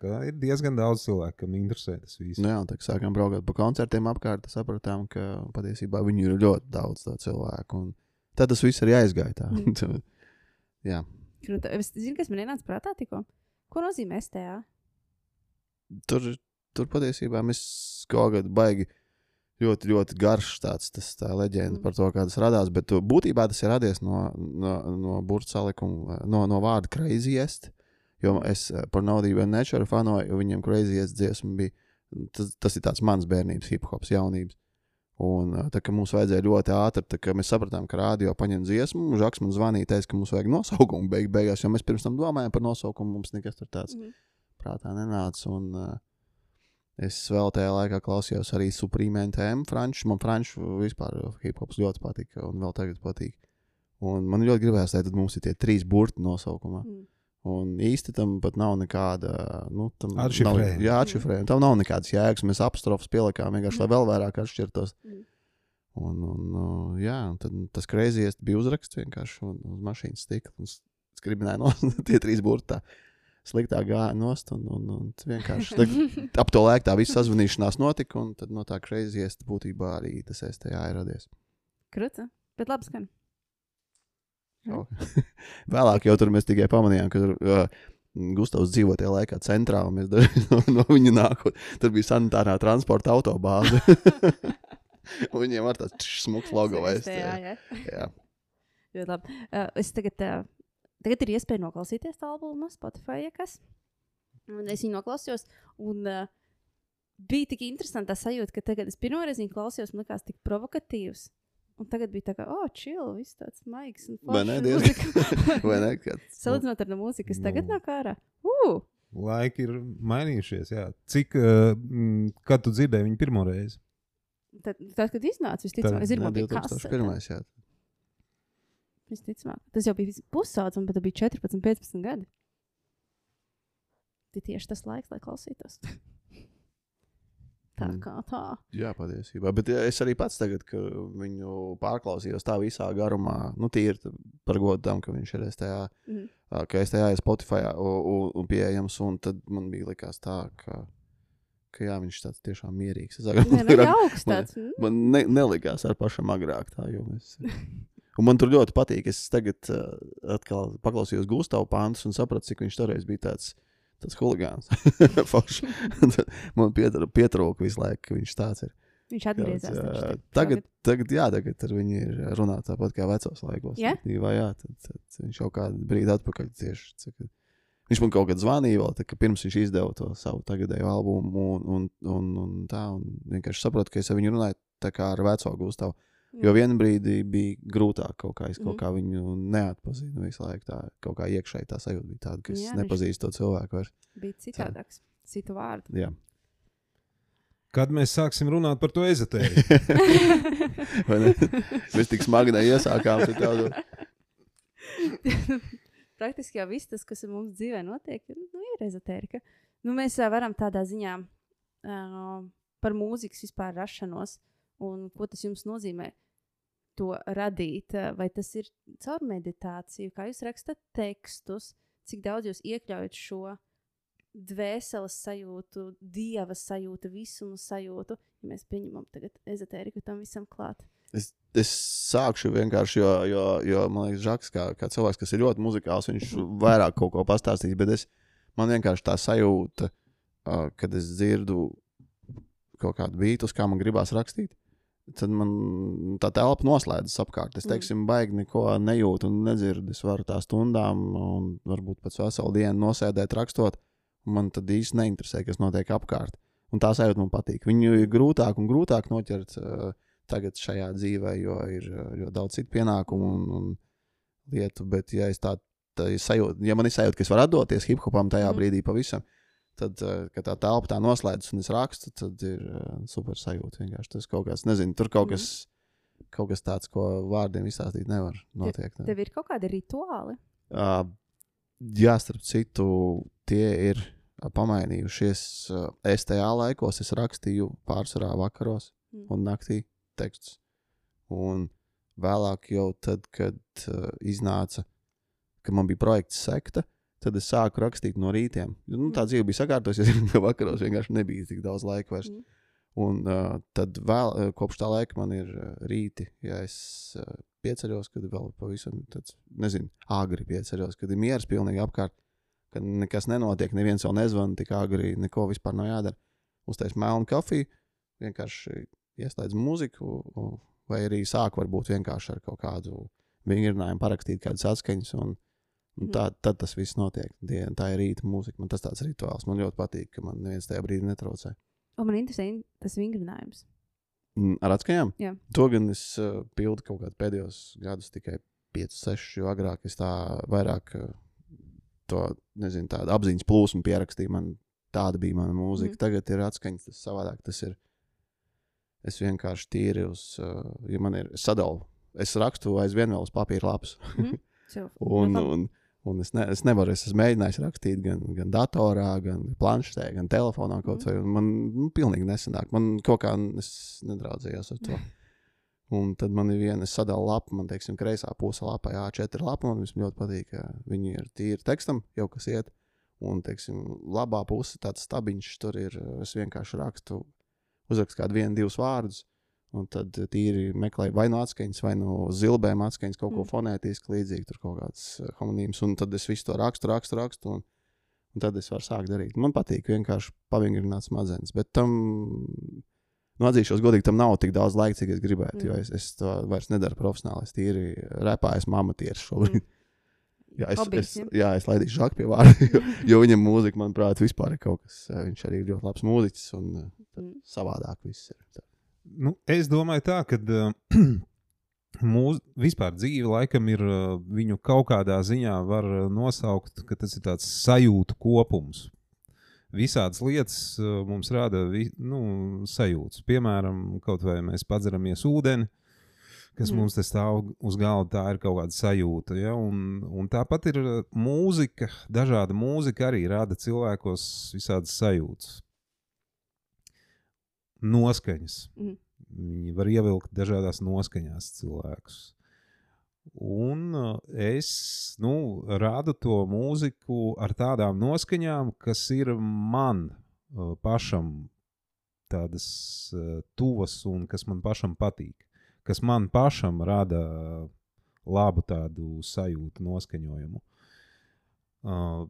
ka ir diezgan daudz cilvēku, kam interesē tas viss. nu, jā, tā kā sākām braukt pa koncertiem apkārt, sapratām, ka patiesībā viņi ir ļoti daudz cilvēku. Un tad tas viss arī aizgāja. Tā. Mhm. jā. Krūta. Es zinu, kas man ienāca prātā tikko. Ko nozīmē STA? tur, tur patiesībā mēs kaut kādā baigi ļoti, ļoti garš tāds tas, tā leģenda Mm. par to, kā tas radās. Bet uh, būtībā tas ir radies no, no, no burbuļu salikuma, no, no vārda craziest. Jo es uh, par naudību un nečuru fanoju, viņiem craziest dziesma bija. Tas, tas ir tāds mans bērnības hip hops jaunības. Un uh, tā kā mums vajadzēja ļoti ātri, tā kā mēs sapratām, ka rādio paņem dziesmu, un Žaks man zvanīja, teica, ka mums vajag nosaukumu beig beigās, jo mēs pirms tam domājām par nosaukumu, mums nekas tāds Mhm. prātā nenāca. Un, uh, es vēl tajā laikā klausījos arī Supreme NTM, franču. Man franču vispār hip hops ļoti patika, un vēl tagad patīk. Un man ļoti gribējās, lai tad mums ir tie trīs burti nosaukumā. Mm. Un īsti tam pat nav nekāda. Nu, tam Atšifrējuma. Nav, jā, atšifrējuma. Tam nav nekādas jēgas. Mēs apostrofus pielikām vienkārši, lai vēl vairāk atšķirtos. Mm. Un, un, uh, jā, un tad tas kreizijas bija uzraksts vienkārši un, uz mašīnas stikla. un Es es gribināju no tie trīs burti tā sliktā gāja nost. Un, un, un vienkārši tā, ap to laiku tā visa sazvanīšanās notika. Un tad no tā kreizijas būtībā arī tas STA ir radies. Kruta. Bet labi skan. Oh. Vēlāk jau tur mēs tikai pamanījām, ka tur, uh, Gustavs dzīvo tajā laikā centrā, un mēs dažreiz no, no viņa nākot. Tur bija sanitārā transporta autobāze. viņiem ar tāds smuks logo Jā, vēstē. jā. Jā. Ļoti labi. Uh, es tagad, uh, tagad ir iespēja noklausīties tā albumu Spotify, ja kas. Un es viņu noklausījos. Un, uh, bija tik interesanti tā sajūta, ka tagad es pirmo reizi klausījos, man liekas, tik provokatīvs. Un tagad bija tā, ka, oh, chill, viss tāds maigs. un Vai ne? Vai ne? Kad, Salīdzinot ar no mūziku, kas tagad Nu. nāk ārā. Uh! Laiki ir mainījušies. Jā. Cik, uh, kad tu dzirdēji viņu pirmo reizi? Tad, tad, kad iznāca, visticamāk, es zinu, bija kasete. 2001. Jā. Visticamāk, tas jau bija pusaudzis, un tad bija 14, 15 gadi. Tie tieši tas laiks, lai klausītos. tā Mm. kā tā. Jā, patiesībā. Bet jā, es arī pats tagad, kad viņu pārklausījos tā visā garumā, nu, tīri par godu tam, ka viņš ir STA, Mhm. ā, ka STA ir Spotify un, pieejams, un tad man bija likās tā, ka, ka jā, viņš tāds tiešām mierīgs. Es Nē, nu, augsts man- mm. Man ne, nelikās ar pašam agrāk tā, jo mēs. Un man tur ļoti patīk. Es tagad uh, atkal paklausījos Gustavu pāntus un sapratu, cik viņš toreiz bija tāds, tāds huligāns. Man pietrūka visu laiku, ka viņš tāds ir. Viņš atgriezās. Taču ā, tik tagad, tagad, jā, tagad ar viņu ir runāts tāpat kā vecos laikos. Jā? Vai jā, tad, tad viņš jau kādu brīdi atpakaļ tieši. cik- Viņš man kaut kad zvanīja, vēl, tā, ka pirms viņš izdeva to savu tagadējo albumu, un, un, un, un tā, un vienkārši sapratu, ka es ar viņu runāju tā kā ar veco Gustavu. Jo vienā brīdī bija grūtāk kaut kā, es kaut Mhm. kā viņu neatpazinu visu laiku. Tā, kaut kā iekšēji tā sajūta bija tāda, ka es Jā, nepazīstu to cilvēku vairs. Bija citādāks. Citu vārdu. Jā. Kad mēs sāksim runāt par to ne? Mēs tik smagi neiesākām pie tādu. Praktiski jau viss tas, kas mums dzīvē notiek, nu, ir ezotērika. Nu, mēs varam tādā ziņā uh, par mūzikas vispār rašanos un ko tas jums nozīmē. To radīt, ā, vai tas ir caur meditāciju, kā jūs rakstat tekstus, cik daudz jūs iekļaujat šo dvēseles sajūtu, dieva sajūtu, visuma sajūtu, ja mēs pieņemam tagad ezotēriku tam visam klāt. Es, es sākšu vienkārši, jo, jo, jo man liekas, Žaks, kā, kā cilvēks, kas ir ļoti muzikāls, viņš vairāk kaut ko pastāstīs. Bet es, man vienkārši tā sajūta, uh, kad es dzirdu kaut kādu beigtu, kā man gribās rakstīt. Tad man tā telpa noslēdzas apkārt. Es Mm. teiksim, baigi neko nejūtu un nedzirdu. Es varu tā stundām, un varbūt pēc veselu dienu nosēdēt, rakstot. Man tad īsti neinteresē, kas notiek apkārt. Un tā sajūta man patīk. Viņu ir grūtāk un grūtāk noķert. Uh, tagad šajā dzīvē, jo ir uh, jo daudz citu pienākumu un, un lietu. Bet, ja, tā, tā sajūta, ja man ir sajūta, ka es varu atdoties hip hopam tajā mm. brīdī pavisam, tad, uh, kad tā telpa tā noslēdzas un es rakstu, tad ir uh, super sajūta. Vienkārši tas kaut kas, nezinu, tur kaut kas, kaut kas tāds, ko vārdiem izstāstīt nevar notiek. Tev ir kaut kādi rituāli. Uh, jā, starp citu, tie ir pamainījušies. Uh, STA laikos es rakstīju pārsvarā vakaros Mm. un naktī tekstus. Un vēlāk, jau tad, kad uh, iznāca, ka man bija projekts sekta, tad es sāku rakstīt no rītiem. Nu, tā dzīve bija sakārtojusies, ka vakaros vienkārši nebija tik daudz laika vairs. Mm. Un uh, tad vēl uh, kopš tā laika man ir uh, rīti, ja es uh, pieceļos, kad vēl pavisam tāds, nezinu, agri pieceļos, kad ir miers pilnīgi apkārt, kad nekas nenotiek, neviens vēl nezvana tik agri, neko vispār nav jādara. Uztais melnu kafiju, vienkārši ieslēdz mūziku, vai arī sāku varbūt vienkārši ar kaut kādu vingrinājumu parakstīt kādas atskaņas. Un, un tā, tad tas viss notiek. Die, tā ir rīta mūzika. Man tas tāds rituāls. Man ļoti patīk, ka man neviens tajā brīdī netraucē. Un man interesē in- tas vingrinājums. Mm, Ar atskaņām? Jā. To gan es uh, pildu kaut kādus pēdējos gadus, tikai 5, 6, jo agrāk es tā vairāk uh, to nezinu, tādu apziņas plūsmu pierakstīju. Man tāda bija mana mūzika. Mm. Tagad ir atskaņas, tas savādāk. Tas ir. Es vienkārši tīri uz, uh, ja man ir sadalu. Es rakstu aizvien vēl uz papīra lapas. Chill. Un, Nu, labi. un, un es, ne, es nevaru, es esmu mēģinājis rakstīt gan, gan datorā, gan planšetē, gan telefonā. Kaut vai, man nu, pilnīgi nesanāk. Man kaut kā es nedraudzējos ar to. Un tad man ir viena sadala lapa, man teiksim, kreisā pusē lapā, A4 lapa. Man ļoti patīk, ka viņi ir tīri tekstam, jau kas iet. Un, teiksim, labā pusē tāds stabiņš, tur ir. Es vienkārši rakstu, uzrakstu kādu vienu, divus vārdus. Un tad tīri meklēju vai no atskaņas, vai no zilbēm atskaņas, kaut ko Mm. fonētiski līdzīgu, tur kaut kāds eh, homonīms. Un tad es visu to rakstu, rakstu, rakstu. Un, un tad es varu sākt darīt. Man patīk vienkārši pavingrināt smadzenes. Bet tam, nu, atzīšos, godīgi, tam nav tik daudz laika, cik es gribētu. Mm. Jo es, es to vairs nedaru profesionāli. Es tīri repāju, esmu amatieris šobrīd. Jā, es, Hobijs, es, jā, es laidīšu žaku pie vārda, jo, jo viņam mūzika, manuprāt, vispār ir kaut kas. eh, Viņš arī ir ļoti labs mūziķis un eh, Mm. savādāk viss ir. Tā. Nu, es domāju, tā, ka uh, mūsu vispār dzīve laikam ir uh, viņu kaut kādā ziņā var uh, nosaukt, ka tas ir tāds sajūtu kopums. Visādas lietas uh, mums rada vi, nu, sajūtas. Piemēram, kaut vai mēs padzeramies ūdeni, kas Mm. mums te stāv uz galda, tā ir kaut kāda sajūta. Ja? Un, un tāpat ir mūzika, dažāda mūzika arī rada cilvēkos visādas sajūtas. Noskaņas. Mhm. Viņi var ievilkt dažādās noskaņās cilvēkus. Un uh, es nu, rādu to mūziku ar tādām noskaņām, kas ir man uh, pašam tādas uh, tuvas un kas man pašam patīk. Kas man pašam rada labu tādu sajūtu, noskaņojumu. Uh,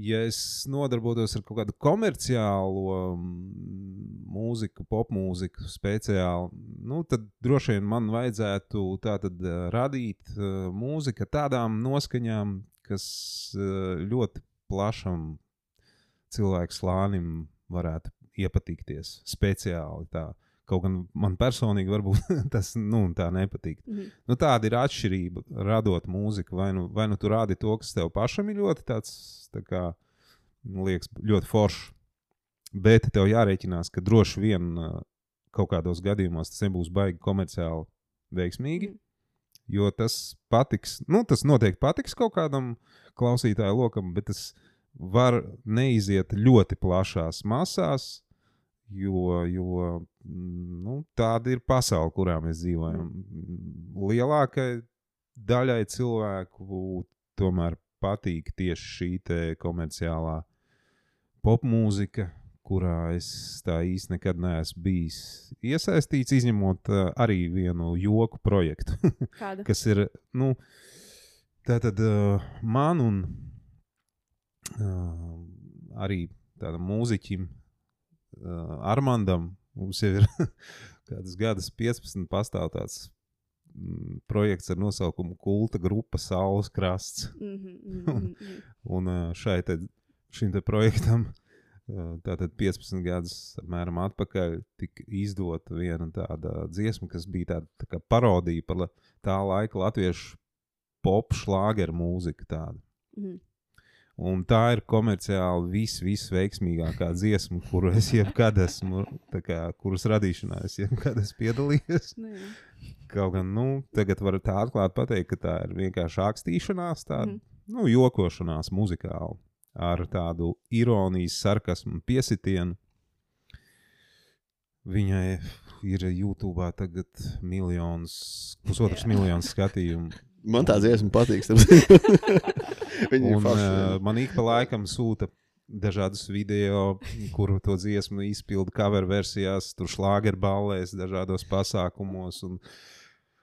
ja es nodarbotos ar kaut kādu komerciālu mm, mūziku, popmūziku speciāli, nu, tad droši vien man vajadzētu tātad, eh, radīt uh, mūziku tādām noskaņām, kas uh, ļoti plašam cilvēku slānim varētu iepatikties speciāli. Tā. Kaut gan man personīgi tas nu, tā nepatīk. Mhm. Nu, tāda ir atšķirība radot mūziku. Vai nu, vai nu tu rādi to, kas tev pašam ir ļoti tāds, tā kā, nu, liekas, ļoti foršs. Bet tev jārēķinās, ka droši vien kaut kādos gadījumos tas nebūs baigi komerciāli veiksmīgi. Mhm. Jo tas patiks, nu, tas noteikti patiks kaut kādam klausītāju lokam, bet tas var neiziet ļoti plašās masās, jo, jo mm, nu, tāda ir pasaule, kurā mēs dzīvojam. Lielākai daļai cilvēku tomēr patīk tieši šī komerciālā popmūzika, kurā es tā īsti nekad neesmu bijis iesaistīts, izņemot uh, arī vienu joku projektu Kāda? kas ir nu, tātad, uh, man un uh, arī tādam mūziķim, Armandam, mums jau ir kādas gadas 15, pastāv tāds mm, projekts ar nosaukumu Kulta grupa Saules krasts. Mhm, mhm, mhm, mhm. Un uh, šai te, šim te projektam, tātad 15 gadus apmēram atpakaļ, tika izdota viena tāda dziesma, kas bija tāda tā kā parodija par tā laika latviešu pop šlāgeru mūziku. Tāda. Mhm. Un tā ir komerciāli vis, visveiksmīgākā dziesma, kuru es jebkad esmu, kā, kuras radīšanā es jebkad esmu piedalījies. Nu, jā. Kaut gan, nu, tagad var tā atklāti pateikt, ka tā ir vienkārši akstīšanās, tāda, Mhm. nu, jokošanās muzikāli ar tādu ironijas, sarkasmu, piesitienu. Viņai ir YouTube tagad miljons, pusotrs Jā. miljonus skatījumu. Man tā dziesma patīk. Viņa ir Un, forša. uh, man ik pa laikam sūta dažādus video, kuru to dziesmu izpildu cover versijās, tur šlāgerballēs, dažādos pasākumos. Un,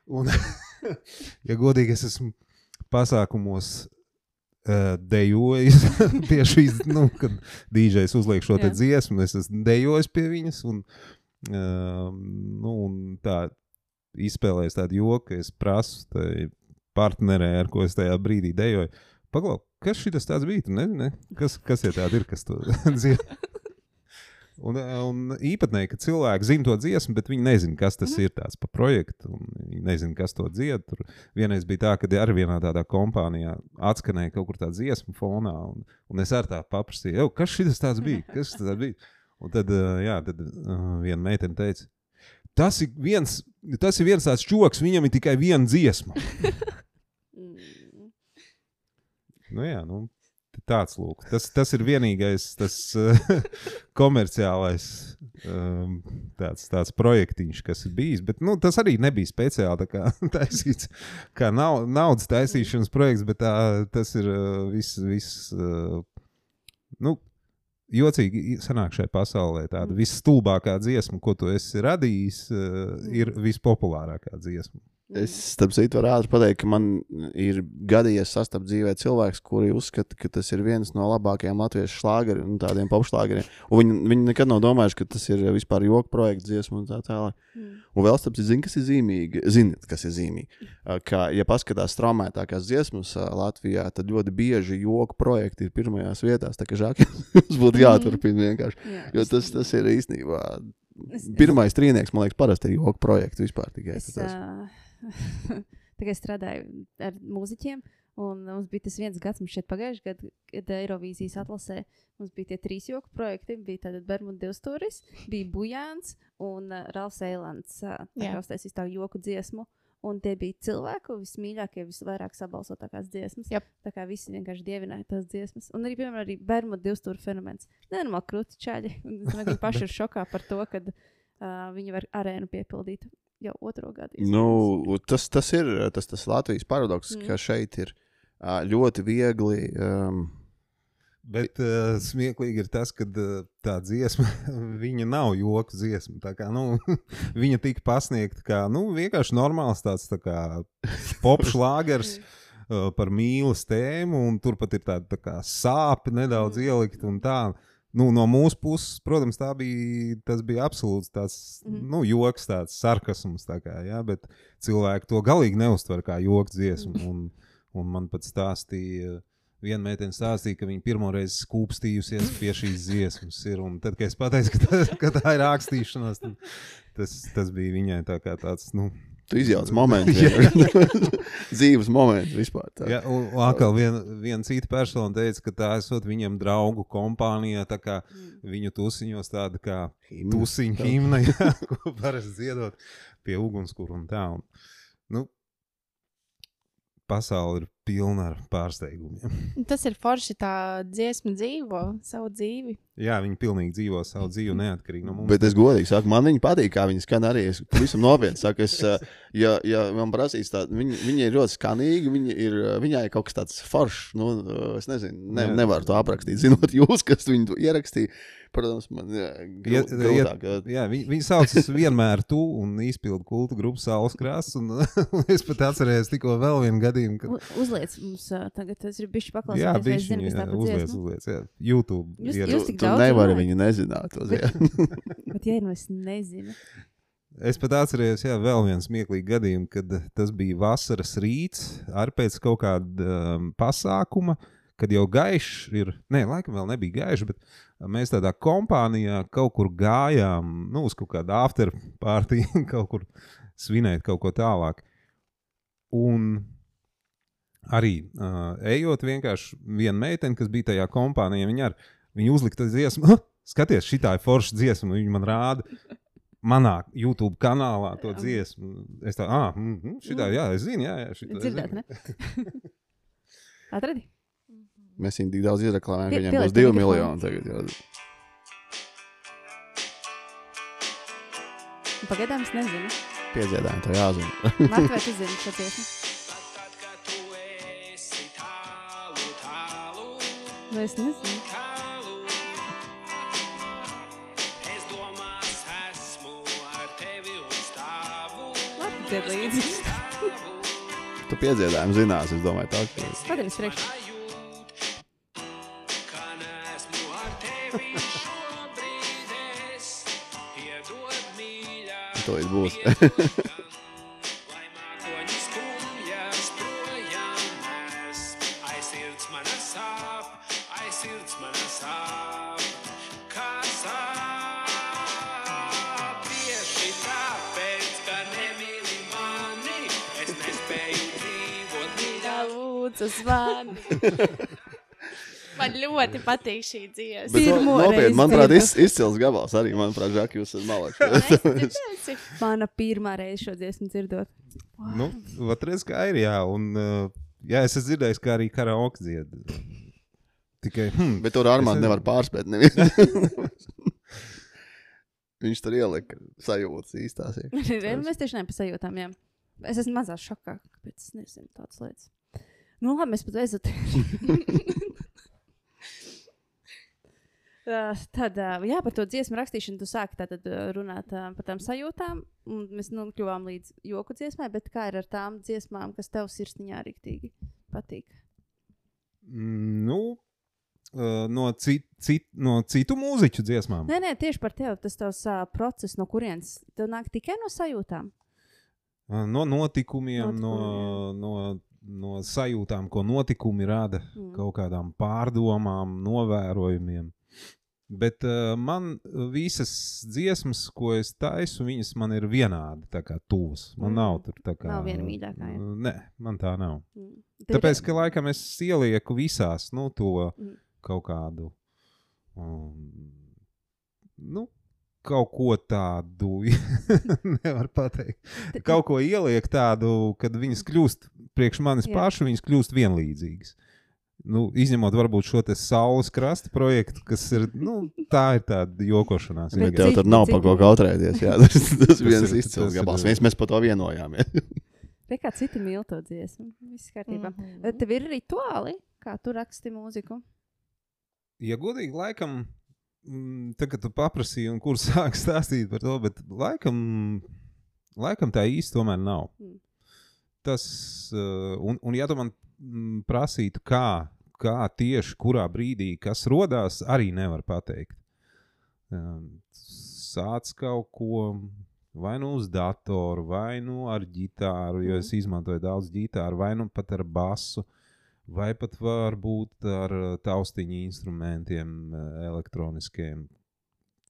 un ja godīgi, es esmu pasākumos uh, dejojis pie šīs, nu, kad dīdžejs uzliek šo dziesmu, es esmu dejojis pie viņas. Un, Uh, nu, un tā izspēlējis tādu joku, ka es prasu tai partnerē, ar ko es tajā brīdī dejoju. Paglau, kas šis tāds bija? Nezini, ne? kas, kas ir tādi, ir, kas to dzied? Un, un īpatnēji, ka cilvēki zina to dziesmu, bet viņi nezina, kas tas Mhm. ir tāds pa projektu. un Viņi nezina, kas to dzied. Tur vienreiz bija tā, ka arī vienā tādā kompānijā atskanēja kaut kur tāda dziesma fonā. Un, un es ar tā paprasīju, "Ej, kas šis tāds bija? Kas tas tāds bija? Un tad, jā, tad viena meitene teica, tas ir viens, tas ir viens tāds čoks, viņam ir tikai viena dziesma. Mm. Nu, jā, nu, tāds lūk. Tas, tas ir vienīgais tas, komerciālais um, tāds, tāds projektiņš, kas ir bijis. Bet nu, tas arī nebija speciāli tā kā, taisīts kā nav, naudas taisīšanas projekts, bet tā, tas ir viss. viss uh, nu, Jocīgi sanāk šajā pasaulē. Tāda Mm. visstulbākā dziesma, ko tu esi radījis, uh, ir vispopulārākā dziesma. Es, starp citu, varu ātri pateikt, ka man ir gadījies sastapt dzīvē cilvēks, kuri uzskata, ka tas ir viens no labākajiem latviešu šlāgeriem, nu, tādiem popšlāgeriem. Viņi, viņi nekad nav domājuši, ka tas ir vispār joku projekts, dziesma un tā tālāk. Mm. Un vēl starp citu, zini, kas ir zīmīgi. Ziniet, kas ir zīmīgi. Ka, ja paskatās straumētākās dziesmas Latvijā, tad ļoti bieži joku projekti ir pirmajās vietās. Tā kā žāk, jums būtu jāturpina vienkārši. Jā, Jo tas, tas ir īstenībā. es- Pirmais trīnieks, man liekas, parasti ir joku projekts vispār. Tikai, Es, tas- uh, Tagad strādāju ar mūziķiem, un mums bija tas viens gads, mums šeit pagājušajā gadā, kad Eirovīzijas atlasē mums bija tie trīs joku projekti. Bija tātad Bermuda divstūris, bija Bujāns un uh, Ralfs Eilands. Uh, tā uztaisīs tā joku dziesmu. Un tie bija cilvēku vismīļākie, visvairāk sabalsotākās dziesmas. Jep. Tā kā visi vienkārši dievināja tās dziesmas. Un arī, piemēram, arī Bermuda divstūra fenomens. Nenormāli krūti čaļi. Es domāju, ka viņi paši ir šokā par to, ka uh, viņi var arēnu piepildīt jau otro gadu. Nu, tas, tas ir tas, tas Latvijas paradoks, Mm. ka šeit ir ļoti viegli. Um, Bet uh, smieklīgi ir tas, ka uh, tā dziesma, viņa nav joku dziesma. Tā Kā, nu, viņa tika pasniegta kā nu, vienkārši normāls tāds tā popšlāgers uh, par mīlestības tēmu, un turpat ir tāda tā kā sāpe nedaudz Mm. ielikt un tā. Nu, no mūsu puses, protams, tā bija, tas bija absolūts tāds, Mhm. nu, joks, tāds sarkasms. Tā kā, ja, bet cilvēki to galīgi neuztver kā joks dziesmu. Mhm. Un, un man pat stāstīja, viena meitene stāstīja, ka viņa pirmo reizi skūpstījusies pie šīs dziesmas. Ir, un tad, kad es pateicu, ka tā, ka tā ir rakstīšanās, tas, tas bija viņai tā tāds. Nu, tu izjauc momentu, dzīves momentu vispār. Tā. Ja, un atkal viena vien cita persona teica, ka tā esot viņam draugu kompānijā, tā kā Mm. viņu tusiņos tāda kā tusiņa himna, jā, ko parasti dziedot pie ugunskura un tā. Un, nu, pasaule ir pilna ar pārsteigumiem. Tas ir forši, tā dziesma dzīvo savu dzīvi. Jā, viņi pilnīgi dzīvo savu dzīvi neatkarīgi no mums. Bet es godīgi saku, man viņa patīk, kā viņa skan arī. Es pavisam nopietni saku, es, uh, ja, ja man prasīs tādu, viņa, viņa ir ļoti skanīga, viņa ir, uh, viņai ir kaut kas tāds foršs. Nu, uh, es nezinu, ne, nevaru to aprakstīt. Zinot, jūs, kas viņu ierakstīja, protams, man jā, Ja- grū- grūtāk. uh, Jā, viņi, viņi sauc vienmēr tu un izpildu kultu grupu saules krāsas. Un, un es pat atceros tikko vēl vienu gadījumu, kad Uzliec mums uh, tagad, tas ir bijis paklausīties. Jā, zinu, kas jā, uzliec, uzliec, jā. YouTube. Jūs- ir- jūs tik daudz runājat. viņu nezināt. To, Bet-. Bet, ja nu es nezinu, Es pat atceros, jā, vēl vienu smieklīgu gadījumu, kad tas bija vasaras rīts, arī pēc kaut kāda um, pasākuma, kad jau gaišs ir. Nē, laikam vēl nebija gaišs, bet mēs tādā kompānijā kaut kur gājām, nu, uz kaut kādu afterpartiju, kaut kur svinēt kaut ko tālāk. Un arī uh, ejot, vienkārši viena meitene, kas bija tajā kompānijā, viņa, ar, viņa uzlika dziesmu. "Ah, Skaties, šī ir forša dziesma, viņa man rāda. Manā YouTube kanālā to Jā. dziesmu. Es tādu, ah, mm, mm, šitā, jā, es zinu, jā, jā šitā, es dzirdēt, zinu." ne? Mēs viņu tik daudz izreklamējam, ka viņiem būs divi miljoni tagad. Jau. Pagaidām es nezinu. Piedziedājumi, to jāzina. Marta, vai tu zini šo dziesmu? Vai es nezinu? Labi, dzied līdzi. Tu piedziedājumi zinās, es domāju, tā ka. Padarīs priekš. dzīvot mīļā. Lūdzu, zvani. Ļoti patīk šī dziesma. Nopietni, reizi manuprāt, iz, izcils gabals arī, manuprāt, Žak, jūs esat malāks. Mana pirmā reize šo dziesmu dzirdot. Nu, Vatreiz kā ir, jā. Un, uh, jā, es esmu dzirdējis, kā arī karaoke dzied. Tikai, hmm, Bet tur Armāns Es- nevar pārspēt. nevienu. Viņš tur ielika sajūtas īstās. Mēs tieši nepasajūtām, jā. Es esmu mazā šokā, kāpēc es nezinu tādas lietas. Nu, labi, mēs pat aizjūtam. Tad, ā, jā, par to dziesmu rakstīšanu tu sāki tātad ā, runāt par tām sajūtām. un Mēs nokļuvām līdz joku dziesmai, bet kā ir ar tām dziesmām, kas tev sirsniņā rīktīgi patīk? nu, no, cit, cit, no citu mūziķu dziesmām. Nē, nē, tieši par tevi tas tavs uh, process, no kurienes tev nāk tikai no sajūtām. No notikumiem, no, Notikumiem. no, no sajūtām, ko notikumi rada, mm. kaut kādām pārdomām, novērojumiem. Bet uh, man visas dziesmas, ko es taisu, viņas man ir vienādi tā kā tuvas. Man Mm. mm. nav tur tā kā. Nav viena mīļākā, ja? Nē, man tā nav. Mm. Tāpēc, ka laikam es ielieku visās nu, to Mm. kaut kādu. Um, nu, kaut ko tādu, nevar pateikt. Te- Kaut ko ieliek tādu, kad viņas kļūst priekš manis Jā. pašu, viņas kļūst vienlīdzīgas. Nu, izņemot varbūt šo te saules krasta projektu, kas ir, nu, tā ir tāda jokošanās. Bet tev tur nav par ko kautrēties. Jā, tas, tas viens izcils gabals. Mēs, mēs par to vienojāmies. Re, kā citi mīl to dziesmu. Viss kārtībā. Mm. -hmm. Tev ir rituāli, kā tu raksti mūziku. Ja godīgi, laikam, mm, tā kā tu paprasīji, un kur sāk stāstīt par to, bet laikam, laikam tā īsti tomēr nav. Mm. Tas, uh, un, un ja tu man mm, prasītu, kā, kā tieši kurā brīdī kas radās, arī nevar pateikt. Um, Sāc kaut ko vai nu uz datoru, vai nu ar ģitāru, jo es izmantoju daudz ģitāru, vai nu pat ar basu. Vai pat varbūt ar uh, taustiņu instrumentiem, uh, elektroniskiem.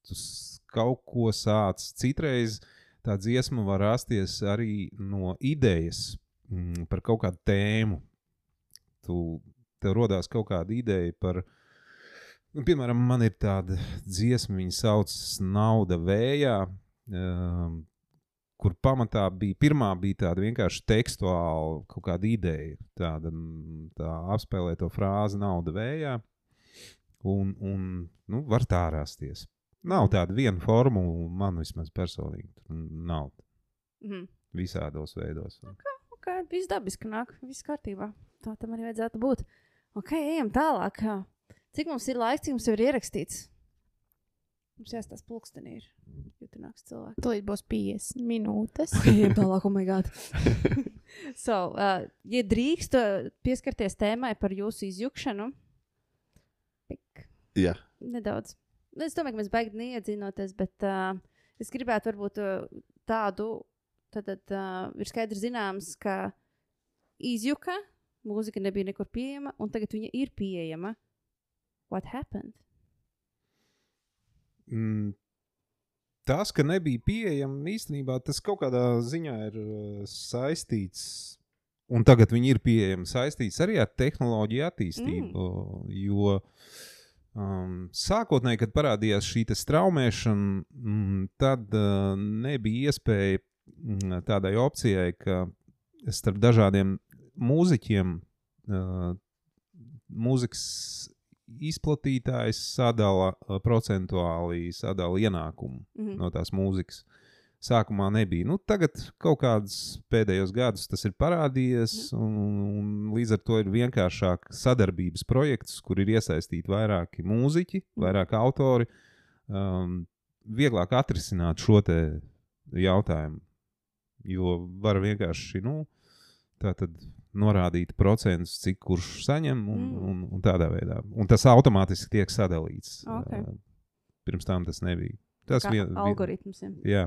Tu s- kaut ko sāc. Citreiz tā dziesma var rasties arī no idejas mm, par kaut kādu tēmu. Tu, tev rodās kaut kāda ideja par, nu, piemēram, man ir tāda dziesma, viņa saucas Nauda vējā. Um, kur pamatā bija pirmā bija tāda vienkārši tekstuāla kaut kāda ideja, tāda mm, tā apspēlē to frāzi nauda vējā, un, un nu, var tā rasties. Nav tāda viena formula, man vismaz personīgi nav Mhm. visādos veidos. Ok, viss dabiski nāk, viss kārtībā. Tā tam arī vajadzētu būt. Ok, ejam tālāk. Cik mums ir laiks, cik mums ir ierakstīts? Mums jāstāsta pulkstenī. Ir. Jo tur nāks cilvēki. Tūlīt būs 50 minūtes. Ejam tālāk, oh my god. so, uh, ja drīkst uh, pieskarties tēmai par jūsu izjukšanu, pik, Jā, nedaudz. Nu, Es domāju, ka mēs beigām neiedzinoties, bet uh, es gribētu varbūt uh, tādu, tad, tad uh, ir skaidrs zināms, ka izjuka, mūzika nebija nekur pieejama, un tagad viņa ir pieejama. What happened? Mm, tas, ka nebija pieejama īstenībā, tas kaut kādā ziņā ir uh, saistīts. Un tagad viņi ir pieejami saistīts arī ar tehnoloģiju attīstību. Mm. Jo um, sākotnēji, kad parādījās šī straumēšana, mm, tad uh, nebija iespēja mm, tādai opcijai, ka starp dažādiem mūziķiem mūzikas izplatītājs sadala procentuāli sadala ienākumu Mhm. no tās mūzikas. Sākumā nebija. Nu, tagad kaut kādus pēdējos gadus tas ir parādījies, un, un līdz ar to ir vienkāršāk sadarbības projekts, kur ir iesaistīti vairāki mūziķi, vairāk autori. Um, vieglāk atrisināt šo jautājumu. Jo var vienkārši nu, tā tad norādīt procentus, cik kurš saņem, un, Mm. un, un tādā veidā. Un tas automātiski tiek sadalīts. Ok. Uh, Pirms tam tas nebija. Tas vien, vien, algoritms. Ja. jā.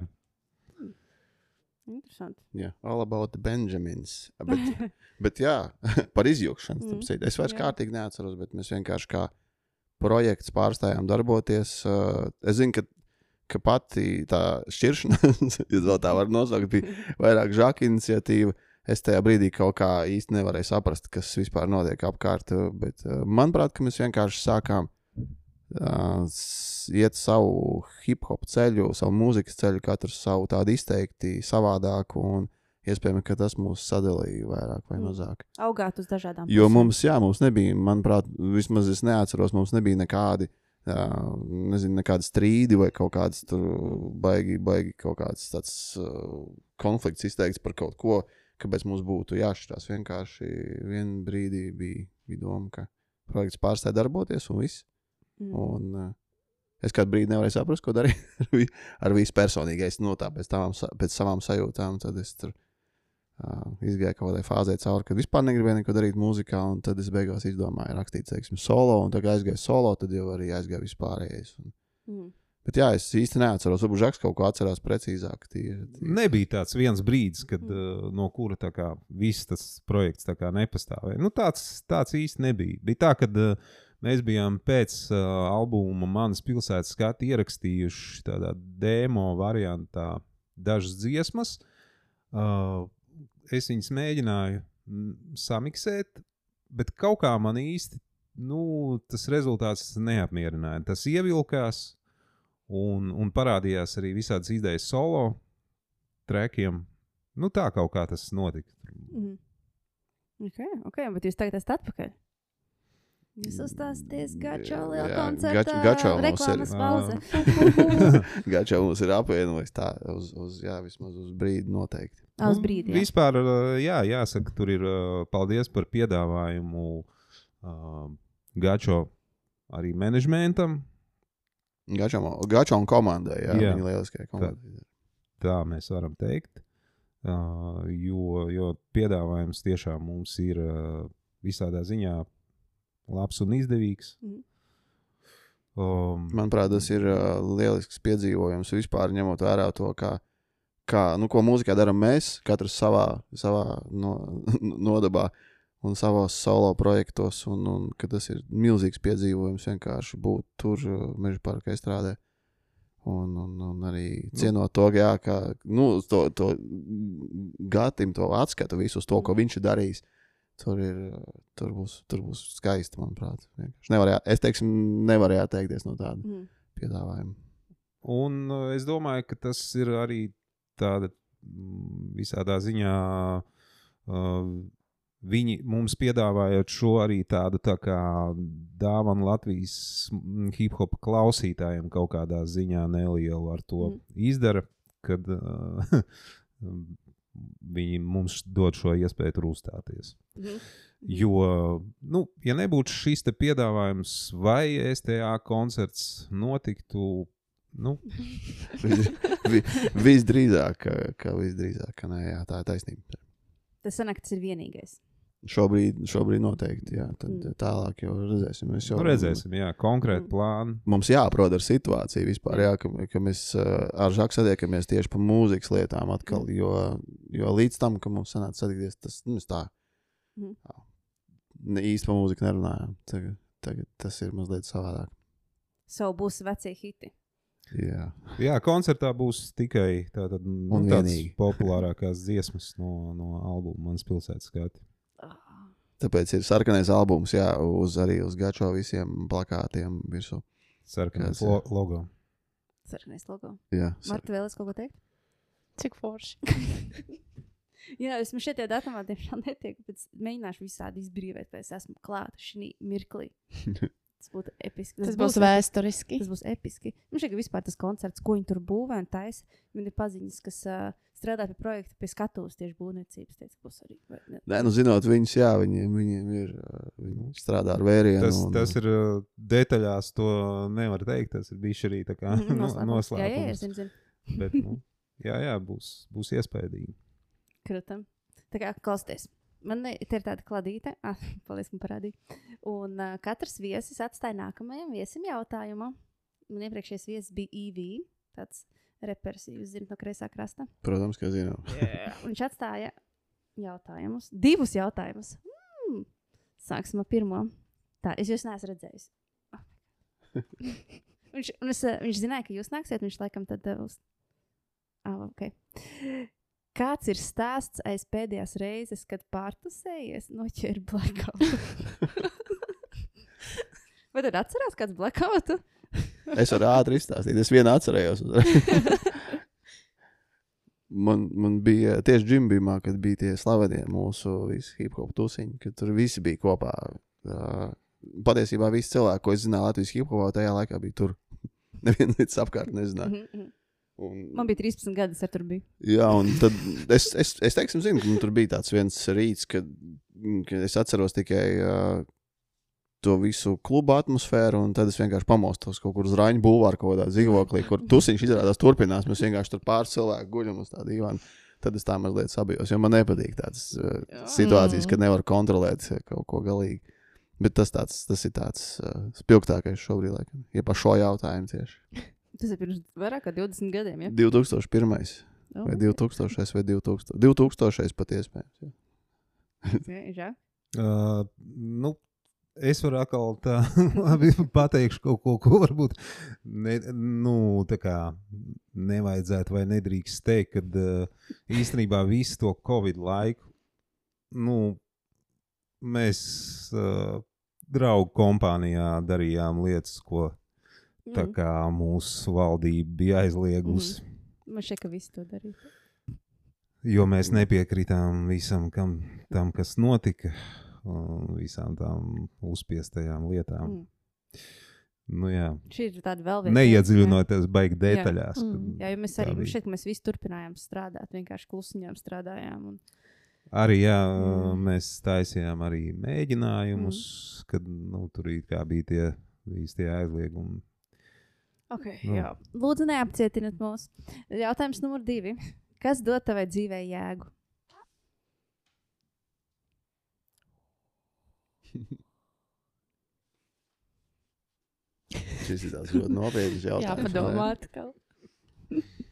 Interesanti. Jā, all about the Benjamins. Bet, bet jā, par izjūgšanu. Mm, Mm, es vairs jā. kārtīgi neatceros, bet mēs vienkārši kā projekts pārstājām darboties. Uh, Es zinu, ka, ka pati tā šķiršanās, ja tā var nosaukt, bija vairāk žāka iniciatīva. Es tajā brīdī kaut kā īsti nevarēju saprast, kas vispār notiek apkārt. uh, Bet, uh, manuprāt, mēs vienkārši sākām uh, iet savu hip hop ceļu, savu mūzikas ceļu, katrs savu tādu izteikti savādāku. Un iespējams, ka tas mūs sadalīja vairāk vai Mm. mazāk. Augāt uz dažādām Jo pusēm. mums, jā, mums nebija, manuprāt, vismaz es neatceros, mums nebija nekādi. Jā, nezinu, nekādi strīdi vai kaut kāds tur baigi, baigi kaut kāds tāds uh, konflikts izteikts par kaut ko, kāpēc mums būtu jāšķirās. Vienkārši vienā brīdī bija, bija doma, ka projekts pārstāja darboties un viss. Mm. Un, uh, es kādu brīdi nevarēju saprast, ko darīt ar, ar visu personīgais, no tā pēc, sa- pēc savām sajūtām. Tad es tur uh, izgāju kaut kādai fāzē cauri, kad vispār negribēju neko darīt mūzikā, un tad es beigās izdomāju rakstīt, teiksim, solo, un tagad aizgāju solo, tad jau arī aizgāju vispārējais. Un, Mm. Bet jā, es īsti neatceros, varbūt Žaks kaut ko atcerās precīzāk. Tīri, tīri. Nebija tāds viens brīdis, kad, uh, no kura tā kā, viss tas projekts tā kā nepastāvēja. Nu, tāds, tāds īsti nebija. Bija tā, ka uh, mēs bijām pēc uh, albuma Manas pilsētas skati ierakstījuši tādā demo variantā dažas dziesmas. Uh, es viņas mēģināju mm, samiksēt, bet kaut kā man īsti nu, tas rezultāts neapmierināja. Tas ievilkās. Un, un parādījās arī visādas idejas solo trekiem. Nu, tā kaut kā tas notika. Mm. Okay, okay, bet jūs tagad esat atpakaļ. Jūs uzstāsties Gačo lielā Jā, koncertā. Gač- Gačo mums ir. Gačā mums ir apvienojis tā, uz, uz, jā, vismaz uz brīdi noteikti. Uz Nu, brīdi. jā. Vispār, jā, jāsaka, tur ir paldies par piedāvājumu uh, Gačo arī menedžmentam. Gačā un komandai, jā, Jā. viņa lieliskajai komandai. Tā mēs varam teikt. Uh, jo, jo piedāvājums tiešām mums ir uh, visādā ziņā labs un izdevīgs. Mhm. Um, Manuprāt, tas ir uh, lielisks piedzīvojums vispār ņemot vērā to, kā, kā nu, ko mūzikā darām mēs, katrs savā, savā no, nodabā un savos solo projektos. Un, un ka tas ir milzīgs piedzīvojums vienkārši būt tur, uh, meža parkā strādāt. Un, un, un arī cienot to, jā, ka nu, to, to gatim, to atskatu visu uz to, ko viņš ir darījis. Tur, ir, uh, tur, būs, tur būs skaisti, manuprāt. Vienkārši Nevarēja, es teiktu, nevarēju atteikties no tāda Mm. piedāvājuma. Un uh, es domāju, ka tas ir arī tāda mm, visādā ziņā. Uh, viņi mums piedāvājot šo arī tādu tā kā dāvanu Latvijas mm, hip hop klausītājiem kaut kādā ziņā nelielu ar to mm. izdara, kad uh, viņi mums dod šo iespēju tur uzstāties. Mhm. Jo, nu, ja nebūtu šis te piedāvājums, vai STA koncerts notiktu, nu, Vis- vi- Visdrīzāk, ka- ka visdrīzāk, ka nē, jā, tā ir taisnība. Tas sanāk, tas ir vienīgais. Šobrīd, šobrīd noteikti, jā, tad Mm. tālāk jau redzēsim. Mēs jau nu redzēsim, jā, konkrēti Mm. plāni. Mums jāaprod ar situāciju vispār, jā, ka, ka mēs uh, ar Žaku satiekamies tieši par mūzikas lietām atkal, Mm. jo, jo līdz tam, ka mums sanāca satikties, tas nu, tā Mhm. ne, īsti par mūziku nerunājām. Tagad, tagad tas ir mazliet savādāk. Savu būs vecie hiti. Jā. Jā, koncertā būs tikai tātad, nu, tādas populārākās dziesmas no, no albuma Manas pilsētas skati. Tāpēc ir sarkanais albums, jā, uz, arī uz Gačo visiem plakātiem virsū. Sarkanais lo logo. Sarkanais logo. Jā, sar- Marta, vēl es kaut ko teikt? Cik forši. Jā, es man šeit datumā diemžēl netieku, bet mēģināšu visādi izbrīvot, vai es esmu klāta šī mirklī. Tas būtu episki. Tas būs vēsturiski. Tas būs episki. Man ka vispār tas koncerts, ko viņi tur būvē un taisa, viņi ir paziņas, kas uh, strādā pie projekta, pie skatuves tieši būvniecības. Teica, būs arī. Nē, nu, zinot viņus, jā, viņiem, viņiem ir. Viņi strādā ar vērienu. Tas, un, tas ir detaļās, to nevar teikt. Tas ir bijis arī tā kā Mhm, no- noslēpums. Jā, jā, jā, noslēpums. zinu, zinu. Bet, nu, jā, jā, būs, būs iespaidīgi. Krūtam. Tā kā klausieties. Man ir tāda kladīte, ah, paldies, man parādīja. Un uh, katrs viesis atstāja nākamajam viesim jautājumu. Man iepriekšējais viesis bija EV, tāds reperis, jūs zināt, no kreisā krasta. Protams, ka zinām. Un viņš atstāja jautājumus, divus jautājumus. Mm. Sāksim ar pirmo. Tā, es jūs neesmu redzējis. viņš, un es, eh, viņš zināja, ka jūs nāksiet, viņš laikam tad eh, uz. Ah, okay. Kāds ir stāsts aiz pēdējās reizes, kad pārtusējies noķēri blackout? Vai tad atcerās kāds blackout? Es varu ātri izstāstīt. Es vienu atcerējos. man, man bija tieši džimbimā, kad bija tie slavenie mūsu hip hop tusiņi, kad tur visi bija kopā. Uh, patiesībā visi cilvēki, ko es zināju Latvijas hip hopā, tajā laikā bija tur. Neviens līdz apkārt nezināja. Mhm, mhm. Un, Man bija 13 gadi, es tur biju. Jā, un tad es, es, es teiksim, zinu, ka tur bija tāds viens rīts, kad, kad es atceros tikai uh, to visu klubu atmosfēru, un tad es vienkārši pamostos kaut kur uz Raņa bulvāra kaut kādā dzīvoklī, kur tusiņš izrādās turpinās. Mēs vienkārši tur pāris cilvēku guļam uz tādu divānu. Tad es tā mazliet sabijos, jo man nepatīk tādas uh, situācijas, kad nevar kontrolēt uh, kaut ko galīgi. Bet tas, tāds, tas ir tāds uh, spilgtākais šobrīd, laikam, ja par šo jautājumu tieši. Tas ir pirms vairāk kā 20 gadiem. Ja? 2001. Oh, vai 2000. vai 2000. 2000. pat iespējams. jā, jā. Uh, nu, es varu atkal tā labi pateikšu kaut ko, ko varbūt ne, nu, kā nevajadzētu vai nedrīkst teikt, kad uh, īstenībā visu to Covid laiku nu, mēs uh, draugu kompānijā darījām lietas, ko tā Mhm. kā mūsu valdība bija aizliegusi. Man šķiet, ka visi to darīja. Jo mēs nepiekritām visam, kam, tam, kas notika, un visām tām uzspiestajām lietām. Mm. Nu, jā, Šī ir tāda vēl viena. neiedziļinoties baigi detaļās. Mm. Jā, jo mēs Tā arī bija. šeit, mēs visi turpinājām strādāt, vienkārši klusiņām strādājām. Un... Arī jā, Mm. mēs taisījām arī mēģinājumus, kad nu, tur bija tie visi tie aizliegumi. Okay, Nu. jā. Lūdzu, neapcietiniet mūs. Jautājums numur divi. Kas dod tavai dzīvei jēgu? Šis ir tāds ļoti nopietns Jā, jautājums. padomā atkal.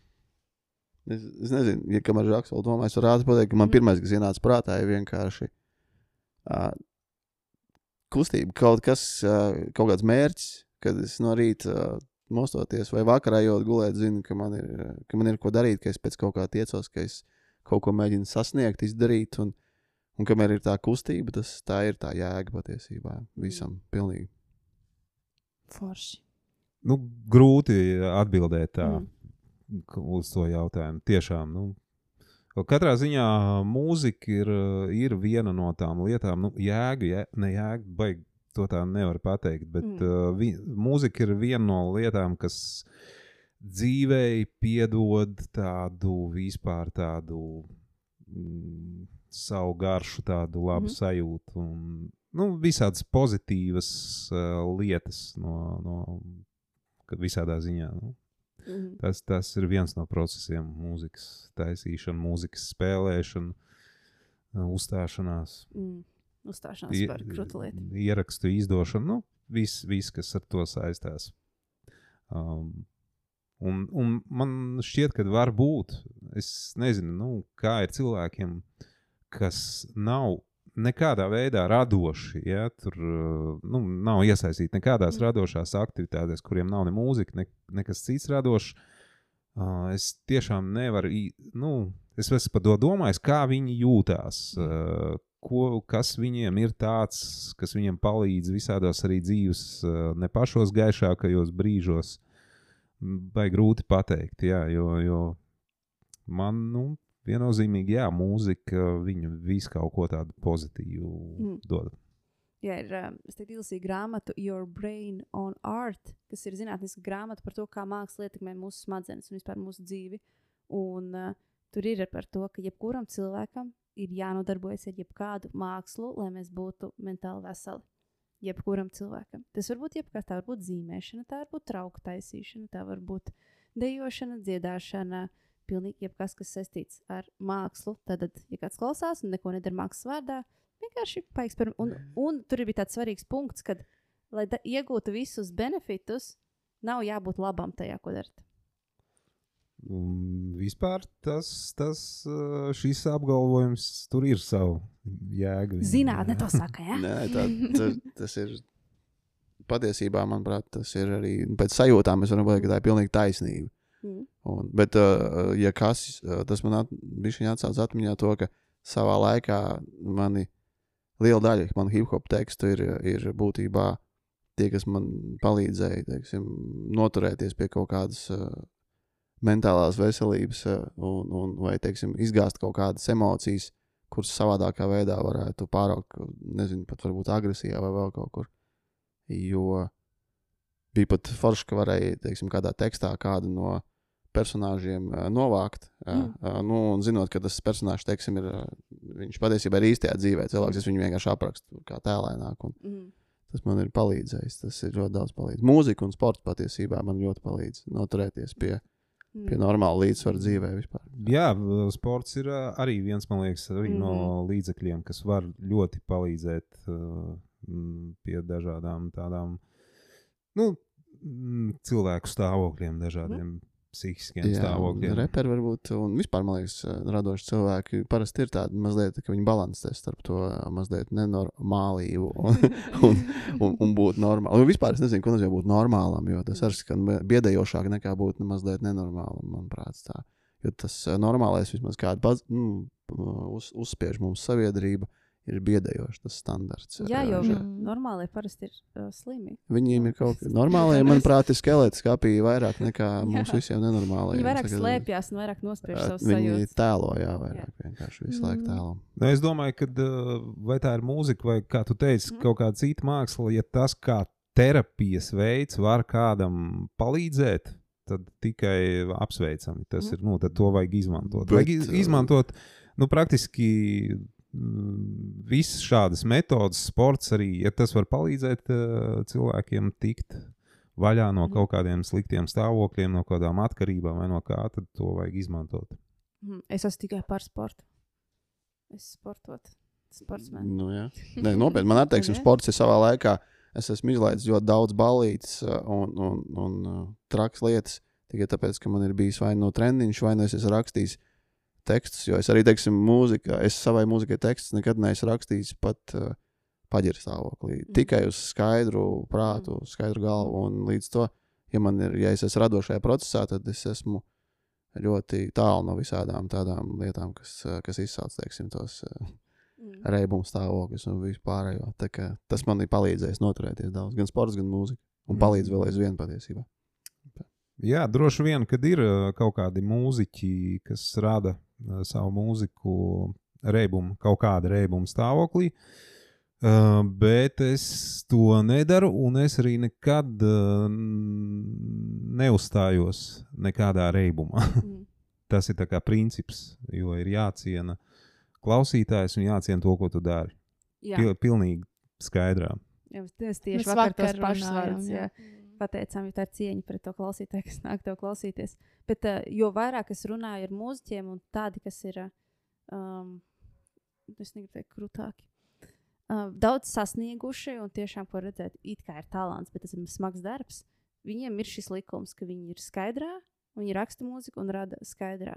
Es, es nezinu, ja kamēr Žaks vēl domā, es varu ātri pateikt, ka man Mhm. pirmais, kas ienāca prātā, ir vienkārši uh, kustība, kaut kas, uh, kaut kāds mērķis, kad es no rīta uh, mostoties vai vakarā ejot gulēt, zinu, ka man, ir, uh, ka man ir ko darīt, ka es pēc kaut kā tiecos, ka es kaut ko mēģinu sasniegt, izdarīt, un, un kamēr ir tā kustība, tas tā ir tā jēga patiesībā visam, pilnīgi. Forši. Nu, grūti atbildēt tā, Mm. uz to jautājumu. Tiešām, nu, katrā ziņā mūzika ir, ir viena no tām lietām, nu, jēga, jē, ne jēga, baigi to tā nevar pateikt, bet Mm. mm. uh, vi, mūzika ir viena no lietām, kas dzīvei piedod tādu vispār tādu mm, savu garšu, tādu labu mm. sajūtu. Un, nu, visādas pozitīvas uh, lietas no, no kad visādā ziņā. Nu. Mhm. Tas, tas ir viens no procesiem, mūzikas taisīšana, mūzikas spēlēšana, uh, uzstāšanās, Mm. Uzstāšanās par krūtu lietu. ierakstu izdošana. Nu, viss, vis, kas ar to saistās. Um, un, un man šķiet, ka var būt. Es nezinu, nu, kā ir cilvēkiem, kas nav nekādā veidā radoši. Ja, tur uh, nu, nav iesaistīti nekādās Mm. radošās aktivitātēs, kuriem nav ne mūzika, ne, nekas cits radošs. Uh, es tiešām nevaru, nu, es esmu par to domājis, kā viņi jūtās. Uh, ko, kas viņiem ir tāds, kas viņiem palīdz visādos arī dzīves, uh, ne pašos gaišākajos brīžos. Vai grūti pateikt, jā, jo, jo man, nu, viennozīmīgi, jā, mūzika viņu visu kaut ko tādu pozitīvu Mm. dod. Jā, ir um, izlasīju grāmatu Your Brain on Art, kas ir zinātniska grāmata par to, kā māksla ietekmē mūsu smadzenes un vispār mūsu dzīvi. Un, uh, tur ir par to, ka jebkuram cilvēkam ir jānodarbojas ar jebkādu mākslu, lai mēs būtu mentāli veseli. Jebkuram cilvēkam. Tas var būt jebkas, tā var būt zīmēšana, tā var būt trauku taisīšana, tā var būt dejošana, dziedāšana, pilnīgi jebkas, kas saistīts ar mākslu. Tad, ja kāds klausās un neko nedara mākslas vārdā, vienkārši paeksperimentēt. Un, un tur bija tāds svarīgs punkts, ka, lai da, iegūtu visus benefitus, nav jābūt labam tajā, ko darat. Un vispār tas, tas, šis apgalvojums tur ir savu jēgu. Zinātnē to saka, jā. Nē, tā, ta, tas ir patiesībā, manuprāt, tas ir arī pēc sajūtām. Mēs varam pateikt, ka tā ir pilnīgi taisnība. Mm. Un, bet, uh, ja kas, uh, tas man at, atsaucis atmiņā to, ka savā laikā mani liela daļa manu hip hop tekstu ir, ir būtībā tie, kas man palīdzēja teiksim, noturēties pie kaut kādas uh, mentālās veselības uh, un, un vai teiksim, izgāzt kaut kādas emocijas, kuras savādākā veidā varētu pāraukt, nezinu, pat varbūt agresijā vai vēl kaut kur. Jo bija pat forši, ka varēja, teiksim, kādā tekstā kādu no personāžiem uh, novākt. Uh, Mm. uh, nu, un zinot, ka tas personāžs, teiksim, ir, viņš patiesībā ir īstajā dzīvē cilvēks, es viņu vienkārši aprakstu kā tēlēnāk. Un Mm. tas man ir palīdzējis. Tas ir ļoti daudz palīdzējis. Mūzika un sports patiesībā man ļoti palīdz noturēties pie, pie Mm. normāla līdzsvara dzīvē vispār. Jā, sports ir arī viens man liekas, arī mm -hmm. no Mhm. līdzekļiem, kas var ļoti palīdzēt pie dažādām tādām nu, cilvēku stāvokļiem, dažādiem mm. Psihiskiem Jā, stāvokļiem. reperi varbūt, un vispār, man liekas, radoši cilvēki parasti ir tādi mazliet, ka viņi balansē starp to mazliet nenormālību un, un, un, un būt normālam. Vispār es nezinu, ko nozīmē būt normālam, jo tas arī skan biedējošāk nekā būt mazliet nenormālam, manuprāt. Tā. Jo tas eh, normālais, vismaz kāda nu, uz, uzspiež mums sabiedrība, ir biedējošs tas standarts. Jā, jo Eh, Mm. normāli parasti ir uh, slimi. Viņiem ir kaut kas normāls, manuprāt, skelets skāpī vairāk nekā mums Jā. visiem nenormālajiem. Viņi vairāk slēpjas un vairāk nospiež savus Viņi sajūtas. tēlo, jā, vairāk vienkārši visu laiku Mm. tēlo. Nu, es domāju, ka vai tā ir mūzika, vai kā tu teici, Mhm. kaut kāda cita māksla, ja tas kā terapijas veids var kādam palīdzēt. Tad tikai apsveicami. Tas Mhm. ir. Nu, tad to vajag izmantot. Bet, Vajag iz- uh, izmantot nu, praktiski mm, visas šādas metodas, sports arī, ja tas var palīdzēt uh, cilvēkiem tikt vaļā no Mhm. kaut kādiem sliktiem stāvokļiem, no kādām atkarībām vai no kā, tad to vajag izmantot. Mhm. Es esmu tikai par sportu. Es sportot. Sportsmeni. Nu, jā. Nē, nopietni. Man arī, teiksim, Ne? sports ir savā laikā. Es esmu izlaidis ļoti daudz balīdzes uh, un, un, un uh, traks lietas. Tikai tāpēc, ka man ir bijis vai no treniņš, vai no es esmu rakstījis tekstus. Jo es arī, teiksim, mūzikā, es savai mūzikai tekstus nekad neesmu rakstījis pat uh, paģiras stāvoklī. Mhm. Tikai uz skaidru prātu, skaidru galvu. Un līdz to, ja man ir, ja es esmu radošajā procesā, tad es esmu ļoti tālu no visādām tādām lietām, kas, uh, kas izsauc, teiksim, tos. Uh, Mm. reibumu stāvoklis un vispārējo. Tā kā Tas man ir palīdzējis noturēties daudz, gan sports, gan mūzika. Un Mm. palīdz vēl aizvien patiesībā. Jā, droši vien, kad ir kaut kādi mūziķi, kas rada savu mūziku reibumu, kaut kāda reibuma stāvoklī. Uh, bet es to nedaru, un es arī nekad uh, neuzstājos nekādā reibumā. Mm. Tas ir tā kā princips, jo ir jāciena klausītājs un jāciena to, ko tu dari. Jā, Pil, pilnīgi skaidrā. jā, es tieši Mēs vakar tos vakar pašus runājām, vārdus jā. jā, pateicām, jo tā ir cieņa pret to klausītāju, kas nāk to klausīties. Bet uh, jo vairāk es runāju ar mūziķiem un tādi, kas ir, um, es negribu teikt, krūtāki. Uh, daudz sasnieguši un tiešām, ko redzēt, it kā ir talants, bet tas ir smags darbs. Viņiem ir šis likums, ka viņi ir skaidrā, viņi raksta mūziku un rada skaidrā.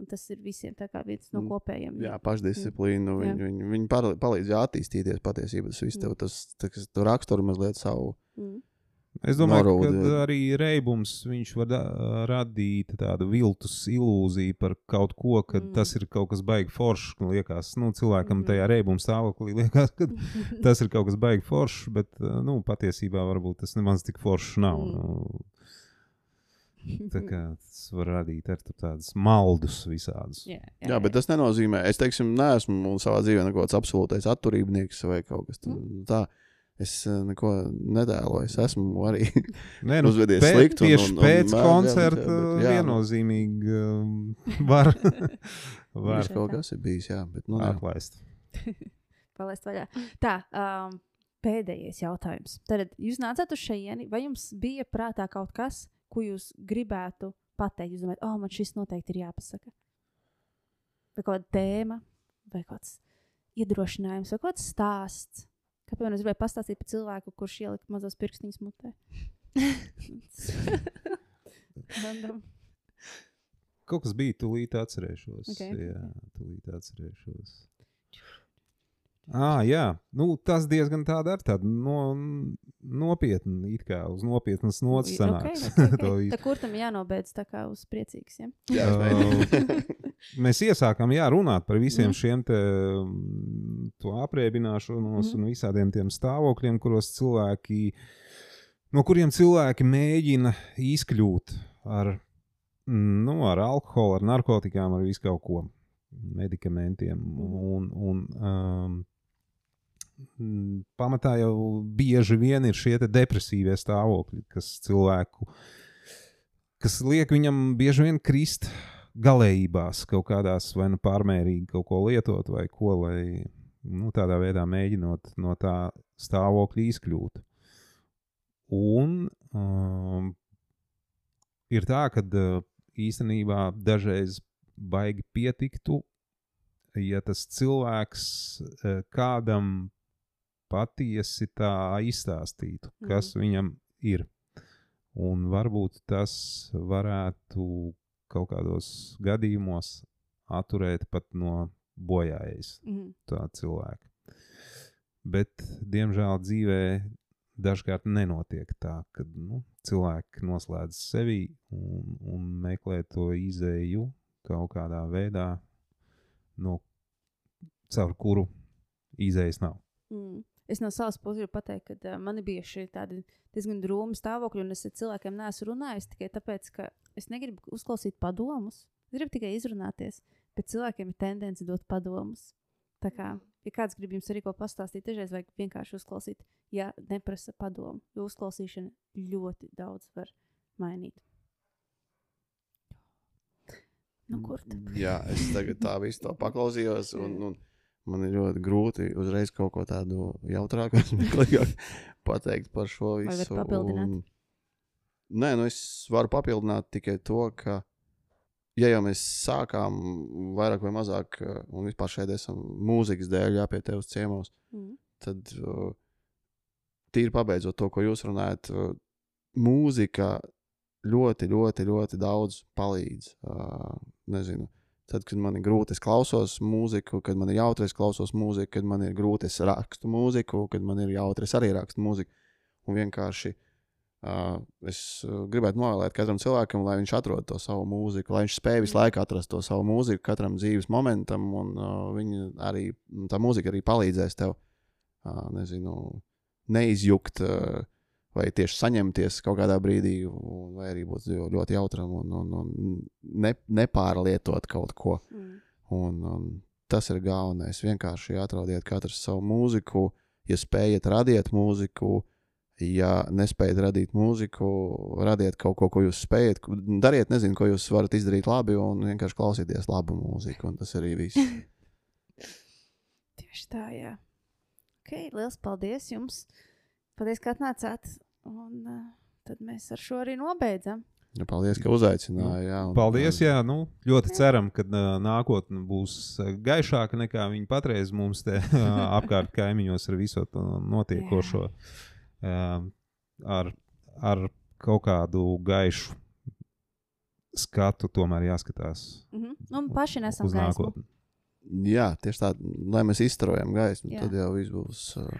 Un tas ir visiem viens no Mm, kopējiem. Jā, pašdisciplīna. Jā. Viņi, viņi, viņi pal- palīdz attīstīties patiesībā. Tas viss tev Mm. tas, tas tu raksturo mazliet savu. Mm. Es domāju, Norūdi, ka jā. arī reibums viņš var radīt tādu viltus ilūziju par kaut ko, ka Mm. mm. tas ir kaut kas baigi foršs. ka Liekas, nu, cilvēkam Mhm. tajā reibuma stāvoklī liekas, ka tas ir kaut kas baigi foršs, bet nu, patiesībā varbūt tas nemaz tik foršs nav. Mm. Nu, tā kā tas var radīt arī tur tādus maldus visādus. Jā, Jā, bet tas nenozīmē, es teiksim, neesmu savā dzīvē kaut kāds absolūtais atturībnieks vai kaut kas Mm. tāds. Es eh, neko nedēloju. Es esmu arī Nē, nu, uzvedies pēc- slikti un- Tieši un- un pēc jā, koncerta jā, bet, jā. viennozīmīgi um, var, var Viņš kaut kas ir bijis, jā. Bet, nu, atlaist. palaist vaļā. Tā, um, pēdējais jautājums. Tad jūs nācāt uz šejieni, vai jums bija prātā kaut kas, ko jūs gribētu pateikt? Jūs domājat, oh, man šis noteikti ir jāpasaka. Vai kāda tēma, vai kaut kāds iedrošinājums, vai kaut kāds stāsts. Kā piemēram, es gribēju pastāstīt par cilvēku, kurš ielika mazos pirkstiņus mutē. Kaut kas bija, tūlīt atcerēšos. Ok, Jā, tūlīt atcerēšos. Ah, jā, nu, tas diezgan tāda ar tādu no, nopietnu, it kā uz nopietnas nots sanāks. To Tā visu. kur tam jānobeidz tā kā uz priecīgs? Ja? Jā, mēģinu. Mēs iesākām jā, runāt par visiem Mhm. mm. šiem te, mm, to aprēķināšanos Mhm. mm. un visādiem tiem stāvokļiem, kuros cilvēki, no kuriem cilvēki mēģina izkļūt ar, mm, nu, ar alkoholu, ar narkotikām, ar visu kaut ko, medikamentiem. Un, un, um, pamatā jau bieži vien ir šie depresīvie stāvokļi, kas cilvēku, kas liek viņam bieži vien krist galējībās, kaut kādās vai nu pārmērīgi kaut ko lietot, vai ko, lai nu, tādā veidā mēģinot no tā stāvokļa izkļūt. Un um, ir tā, ka uh, īstenībā dažreiz baigi pietiktu, ja tas cilvēks uh, kādam patiesi tā izstāstītu, kas mm. viņam ir. Un varbūt tas varētu kaut kādos gadījumos atturēt pat no bojājas Mhm. tā cilvēka. Bet, diemžēl, dzīvē dažkārt nenotiek tā, ka nu, cilvēki noslēdz sevi un, un meklē to izēju kaut kādā veidā, no caur kuru izējas nav. Mm. Es no savas puses gribu pateikt, ka uh, man ir bijuši tādi diezgan drūmi stāvokļi, un es ar cilvēkiem neesmu runājis tikai tāpēc, ka es negribu uzklausīt padomus. Es gribu tikai izrunāties, bet cilvēkiem ir tendence dot padomus. Tā kā, ja kāds grib jums arī ko pastāstīt, dažreiz vajag vienkārši uzklausīt, ja neprasa padomu. Jo uzklausīšana ļoti daudz var mainīt. Nu, kur tu? Jā, es tagad tā visu to paklausījos. Un, un man ir ļoti grūti uzreiz kaut ko tādu jautrāku, smieklīgāku pateikt par šo Vai visu. vari papildināt? Un... Nē, nu es varu papildināt tikai to, ka, ja jau mēs sākām vairāk vai mazāk, eh, un vispār šeit esam mūzikas dēļ, jā, pie tevis ciemos, Mm. tad uh, tīri pabeidzot to, ko jūs runājat, uh, mūzika ļoti, ļoti, ļoti daudz palīdz. Uh, nezinu, tad, kad man ir grūti, es klausos mūziku, kad man ir jautri, es klausos mūziku, kad man ir grūti, es rakstu mūziku, kad man ir jautri, es arī rakstu mūziku. Un vienkārši uh, es gribētu novēlēt katram cilvēkam, lai viņš atrod to savu mūziku, lai viņš spēj visu laiku atrast to savu mūziku, katram dzīves momentam, un uh, viņa arī, tā mūzika arī palīdzēs tev, uh, nezinu, neizjukt. Uh, Vai tieši saņemties kaut kādā brīdī, vai arī būt ļo- ļoti jautram un, un, un ne, nepārlietot kaut ko. Mm. Un, un tas ir galvenais. Vienkārši atrodiet katru savu mūziku. Ja spējat radīt mūziku, ja nespējat radīt mūziku, radiet kaut ko, ko jūs spējat. Dariet, nezinu, ko jūs varat izdarīt labi, un vienkārši klausieties labu mūziku. Un tas arī viss. Tieši tā, jā. Ok, liels paldies jums. Paldies, ka atnācāt. Un uh, tad mēs ar šo arī nobeidzam. Ja, paldies, ka uzaicināji. Jā, un- Paldies! Jā, nu, ļoti ceram, ka uh, nākotnē būs uh, gaišāka nekā viņa patreiz mums te uh, apkārt kaimiņos ar visu to notiekošo. Uh, ar, ar kaut kādu gaišu skatu tomēr jāskatās Mm -hmm. Un paši nesam gaismu. nākotni. Jā, tieši tā, lai mēs izturējam gaismu, Jā. tad jau viss būs. Uh,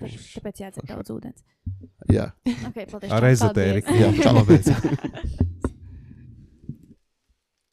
būs Tāpēc jādzer daudz ūdens. jā, Okay, paldies, Ar ezotēriku. paldies. jā. Nobeidz.